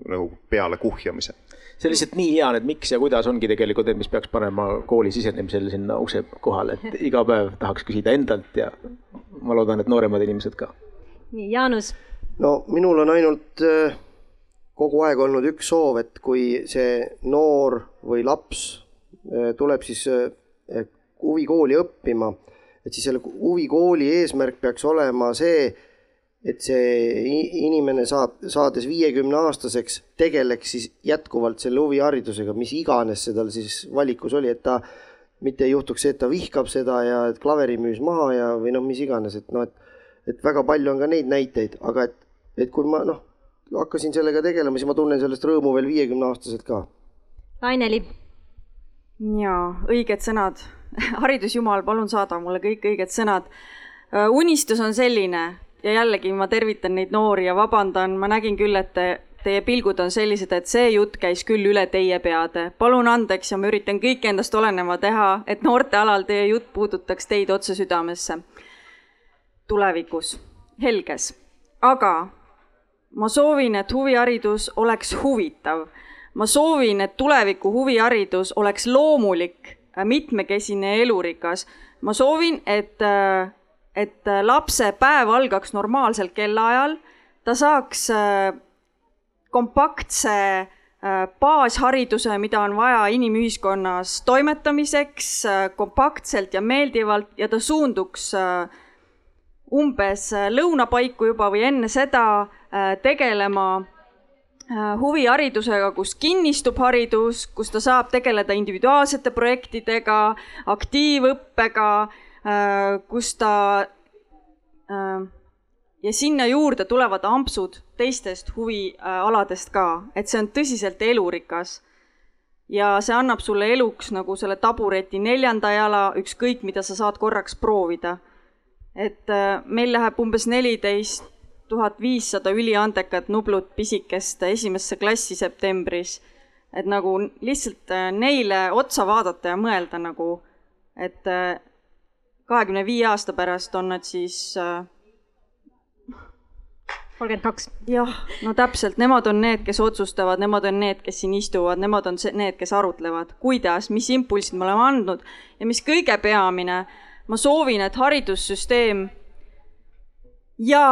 nagu peale kuhjamise see on lihtsalt nii hea, et miks ja kuidas ongi tegelikult need, mis peaks panema kooli sisenemisel sinna ukse kohale, et iga päev tahaks küsida endalt ja ma loodan, et nooremad inimesed ka. nii, Jaanus. no minul on ainult äh, kogu aeg olnud üks soov, et kui see noor või laps äh, tuleb siis äh, huvikooli õppima, et siis selle huvikooli eesmärk peaks olema see, et see inimene saab, saades viiekümne aastaseks, tegeleks siis jätkuvalt selle huviharidusega, mis iganes see tal siis valikus oli, et ta mitte ei juhtuks see, et ta vihkab seda ja et klaveri müüs maha ja, või noh, mis iganes, et noh, et, et väga palju on ka neid näiteid, aga et, et kui ma noh, hakkasin sellega tegelema, siis ma tunnen sellest rõõmu veel viiekümne aastaselt ka. Aineli. jaa, õiged sõnad haridusjumal, palun saada mulle kõik õiged sõnad. unistus on selline ja jällegi ma tervitan neid noori ja vabandan, ma nägin küll, et te, teie pilgud on sellised, et see jutt käis küll üle teie peade. palun andeks ja ma üritan kõik endast oleneva teha, et noortealal teie jutt puudutaks teid otse südamesse. tulevikus, helges, aga ma soovin, et huviharidus oleks huvitav. ma soovin, et tuleviku huviharidus oleks loomulik, mitmekesine ja elurikas. ma soovin, et äh, et äh, lapse päev algaks normaalsel kellaajal, ta saaks äh, kompaktse äh, baashariduse, mida on vaja inimühiskonnas toimetamiseks kompaktselt ja meeldivalt ja ta suunduks umbes lõunapaiku juba või enne seda tegelema huviharidusega, kus kinnistub haridus, kus ta saab tegeleda individuaalsete projektidega, aktiivõppega, kus ta ja sinna juurde tulevad ampsud teistest huvialadest ka, et see on tõsiselt elurikas. ja see annab sulle eluks nagu selle tabureti neljanda jala, ükskõik mida sa saad korraks proovida. et äh, meil läheb umbes neliteist tuhat viissada üliandekat Nublut pisikest esimesse klassi septembris. et nagu lihtsalt äh, neile otsa vaadata ja mõelda nagu, et äh, kahekümne viie aasta pärast on nad siis kolmkümmend kaks. jah, no täpselt, nemad on need, kes otsustavad, nemad on need, kes siin istuvad, nemad on need, kes arutlevad, kuidas, mis impulsid me oleme andnud ja mis kõige peamine, ma soovin, et haridussüsteem ja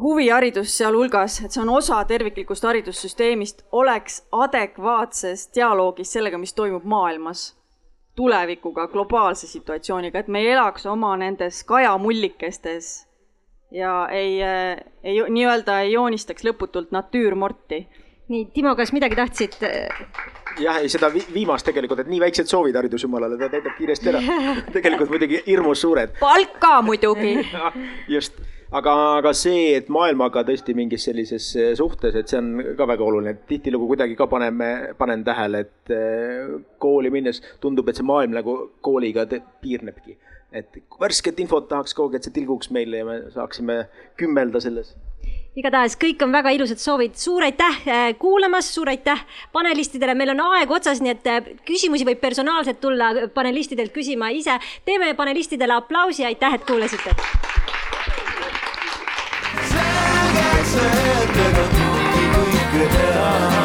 huviharidus sealhulgas, et see on osa terviklikust haridussüsteemist, oleks adekvaatses dialoogis sellega, mis toimub maailmas tulevikuga, globaalse situatsiooniga, et me ei elaks oma nendes kajamullikestes ja ei, ei nii-öelda ei joonistaks lõputult natüürmorti. nii, Timo, kas midagi tahtsid? jah, ei seda viimast tegelikult, et nii väiksed soovid haridusjumalale, ta täidab kiiresti ära. tegelikult muidugi hirmus suured. palk ka muidugi just, aga, aga see, et maailmaga tõesti mingis sellises suhtes, et see on ka väga oluline, et tihtilugu kuidagi ka paneme, panen tähele, et eh, kooli minnes tundub, et see maailm nagu kooliga piirnebki. Et värsket infot tahaks kogu aeg, et see tilguks meile ja me saaksime kümmelda selles. Igatahes kõik on väga ilusad soovid, suur aitäh äh, kuulamast, suur aitäh panelistidele, meil on aeg otsas, nii et küsimusi võib personaalselt tulla panelistidelt küsima ise. teeme panelistidele aplausi, aitäh, et kuulasite. said that I don't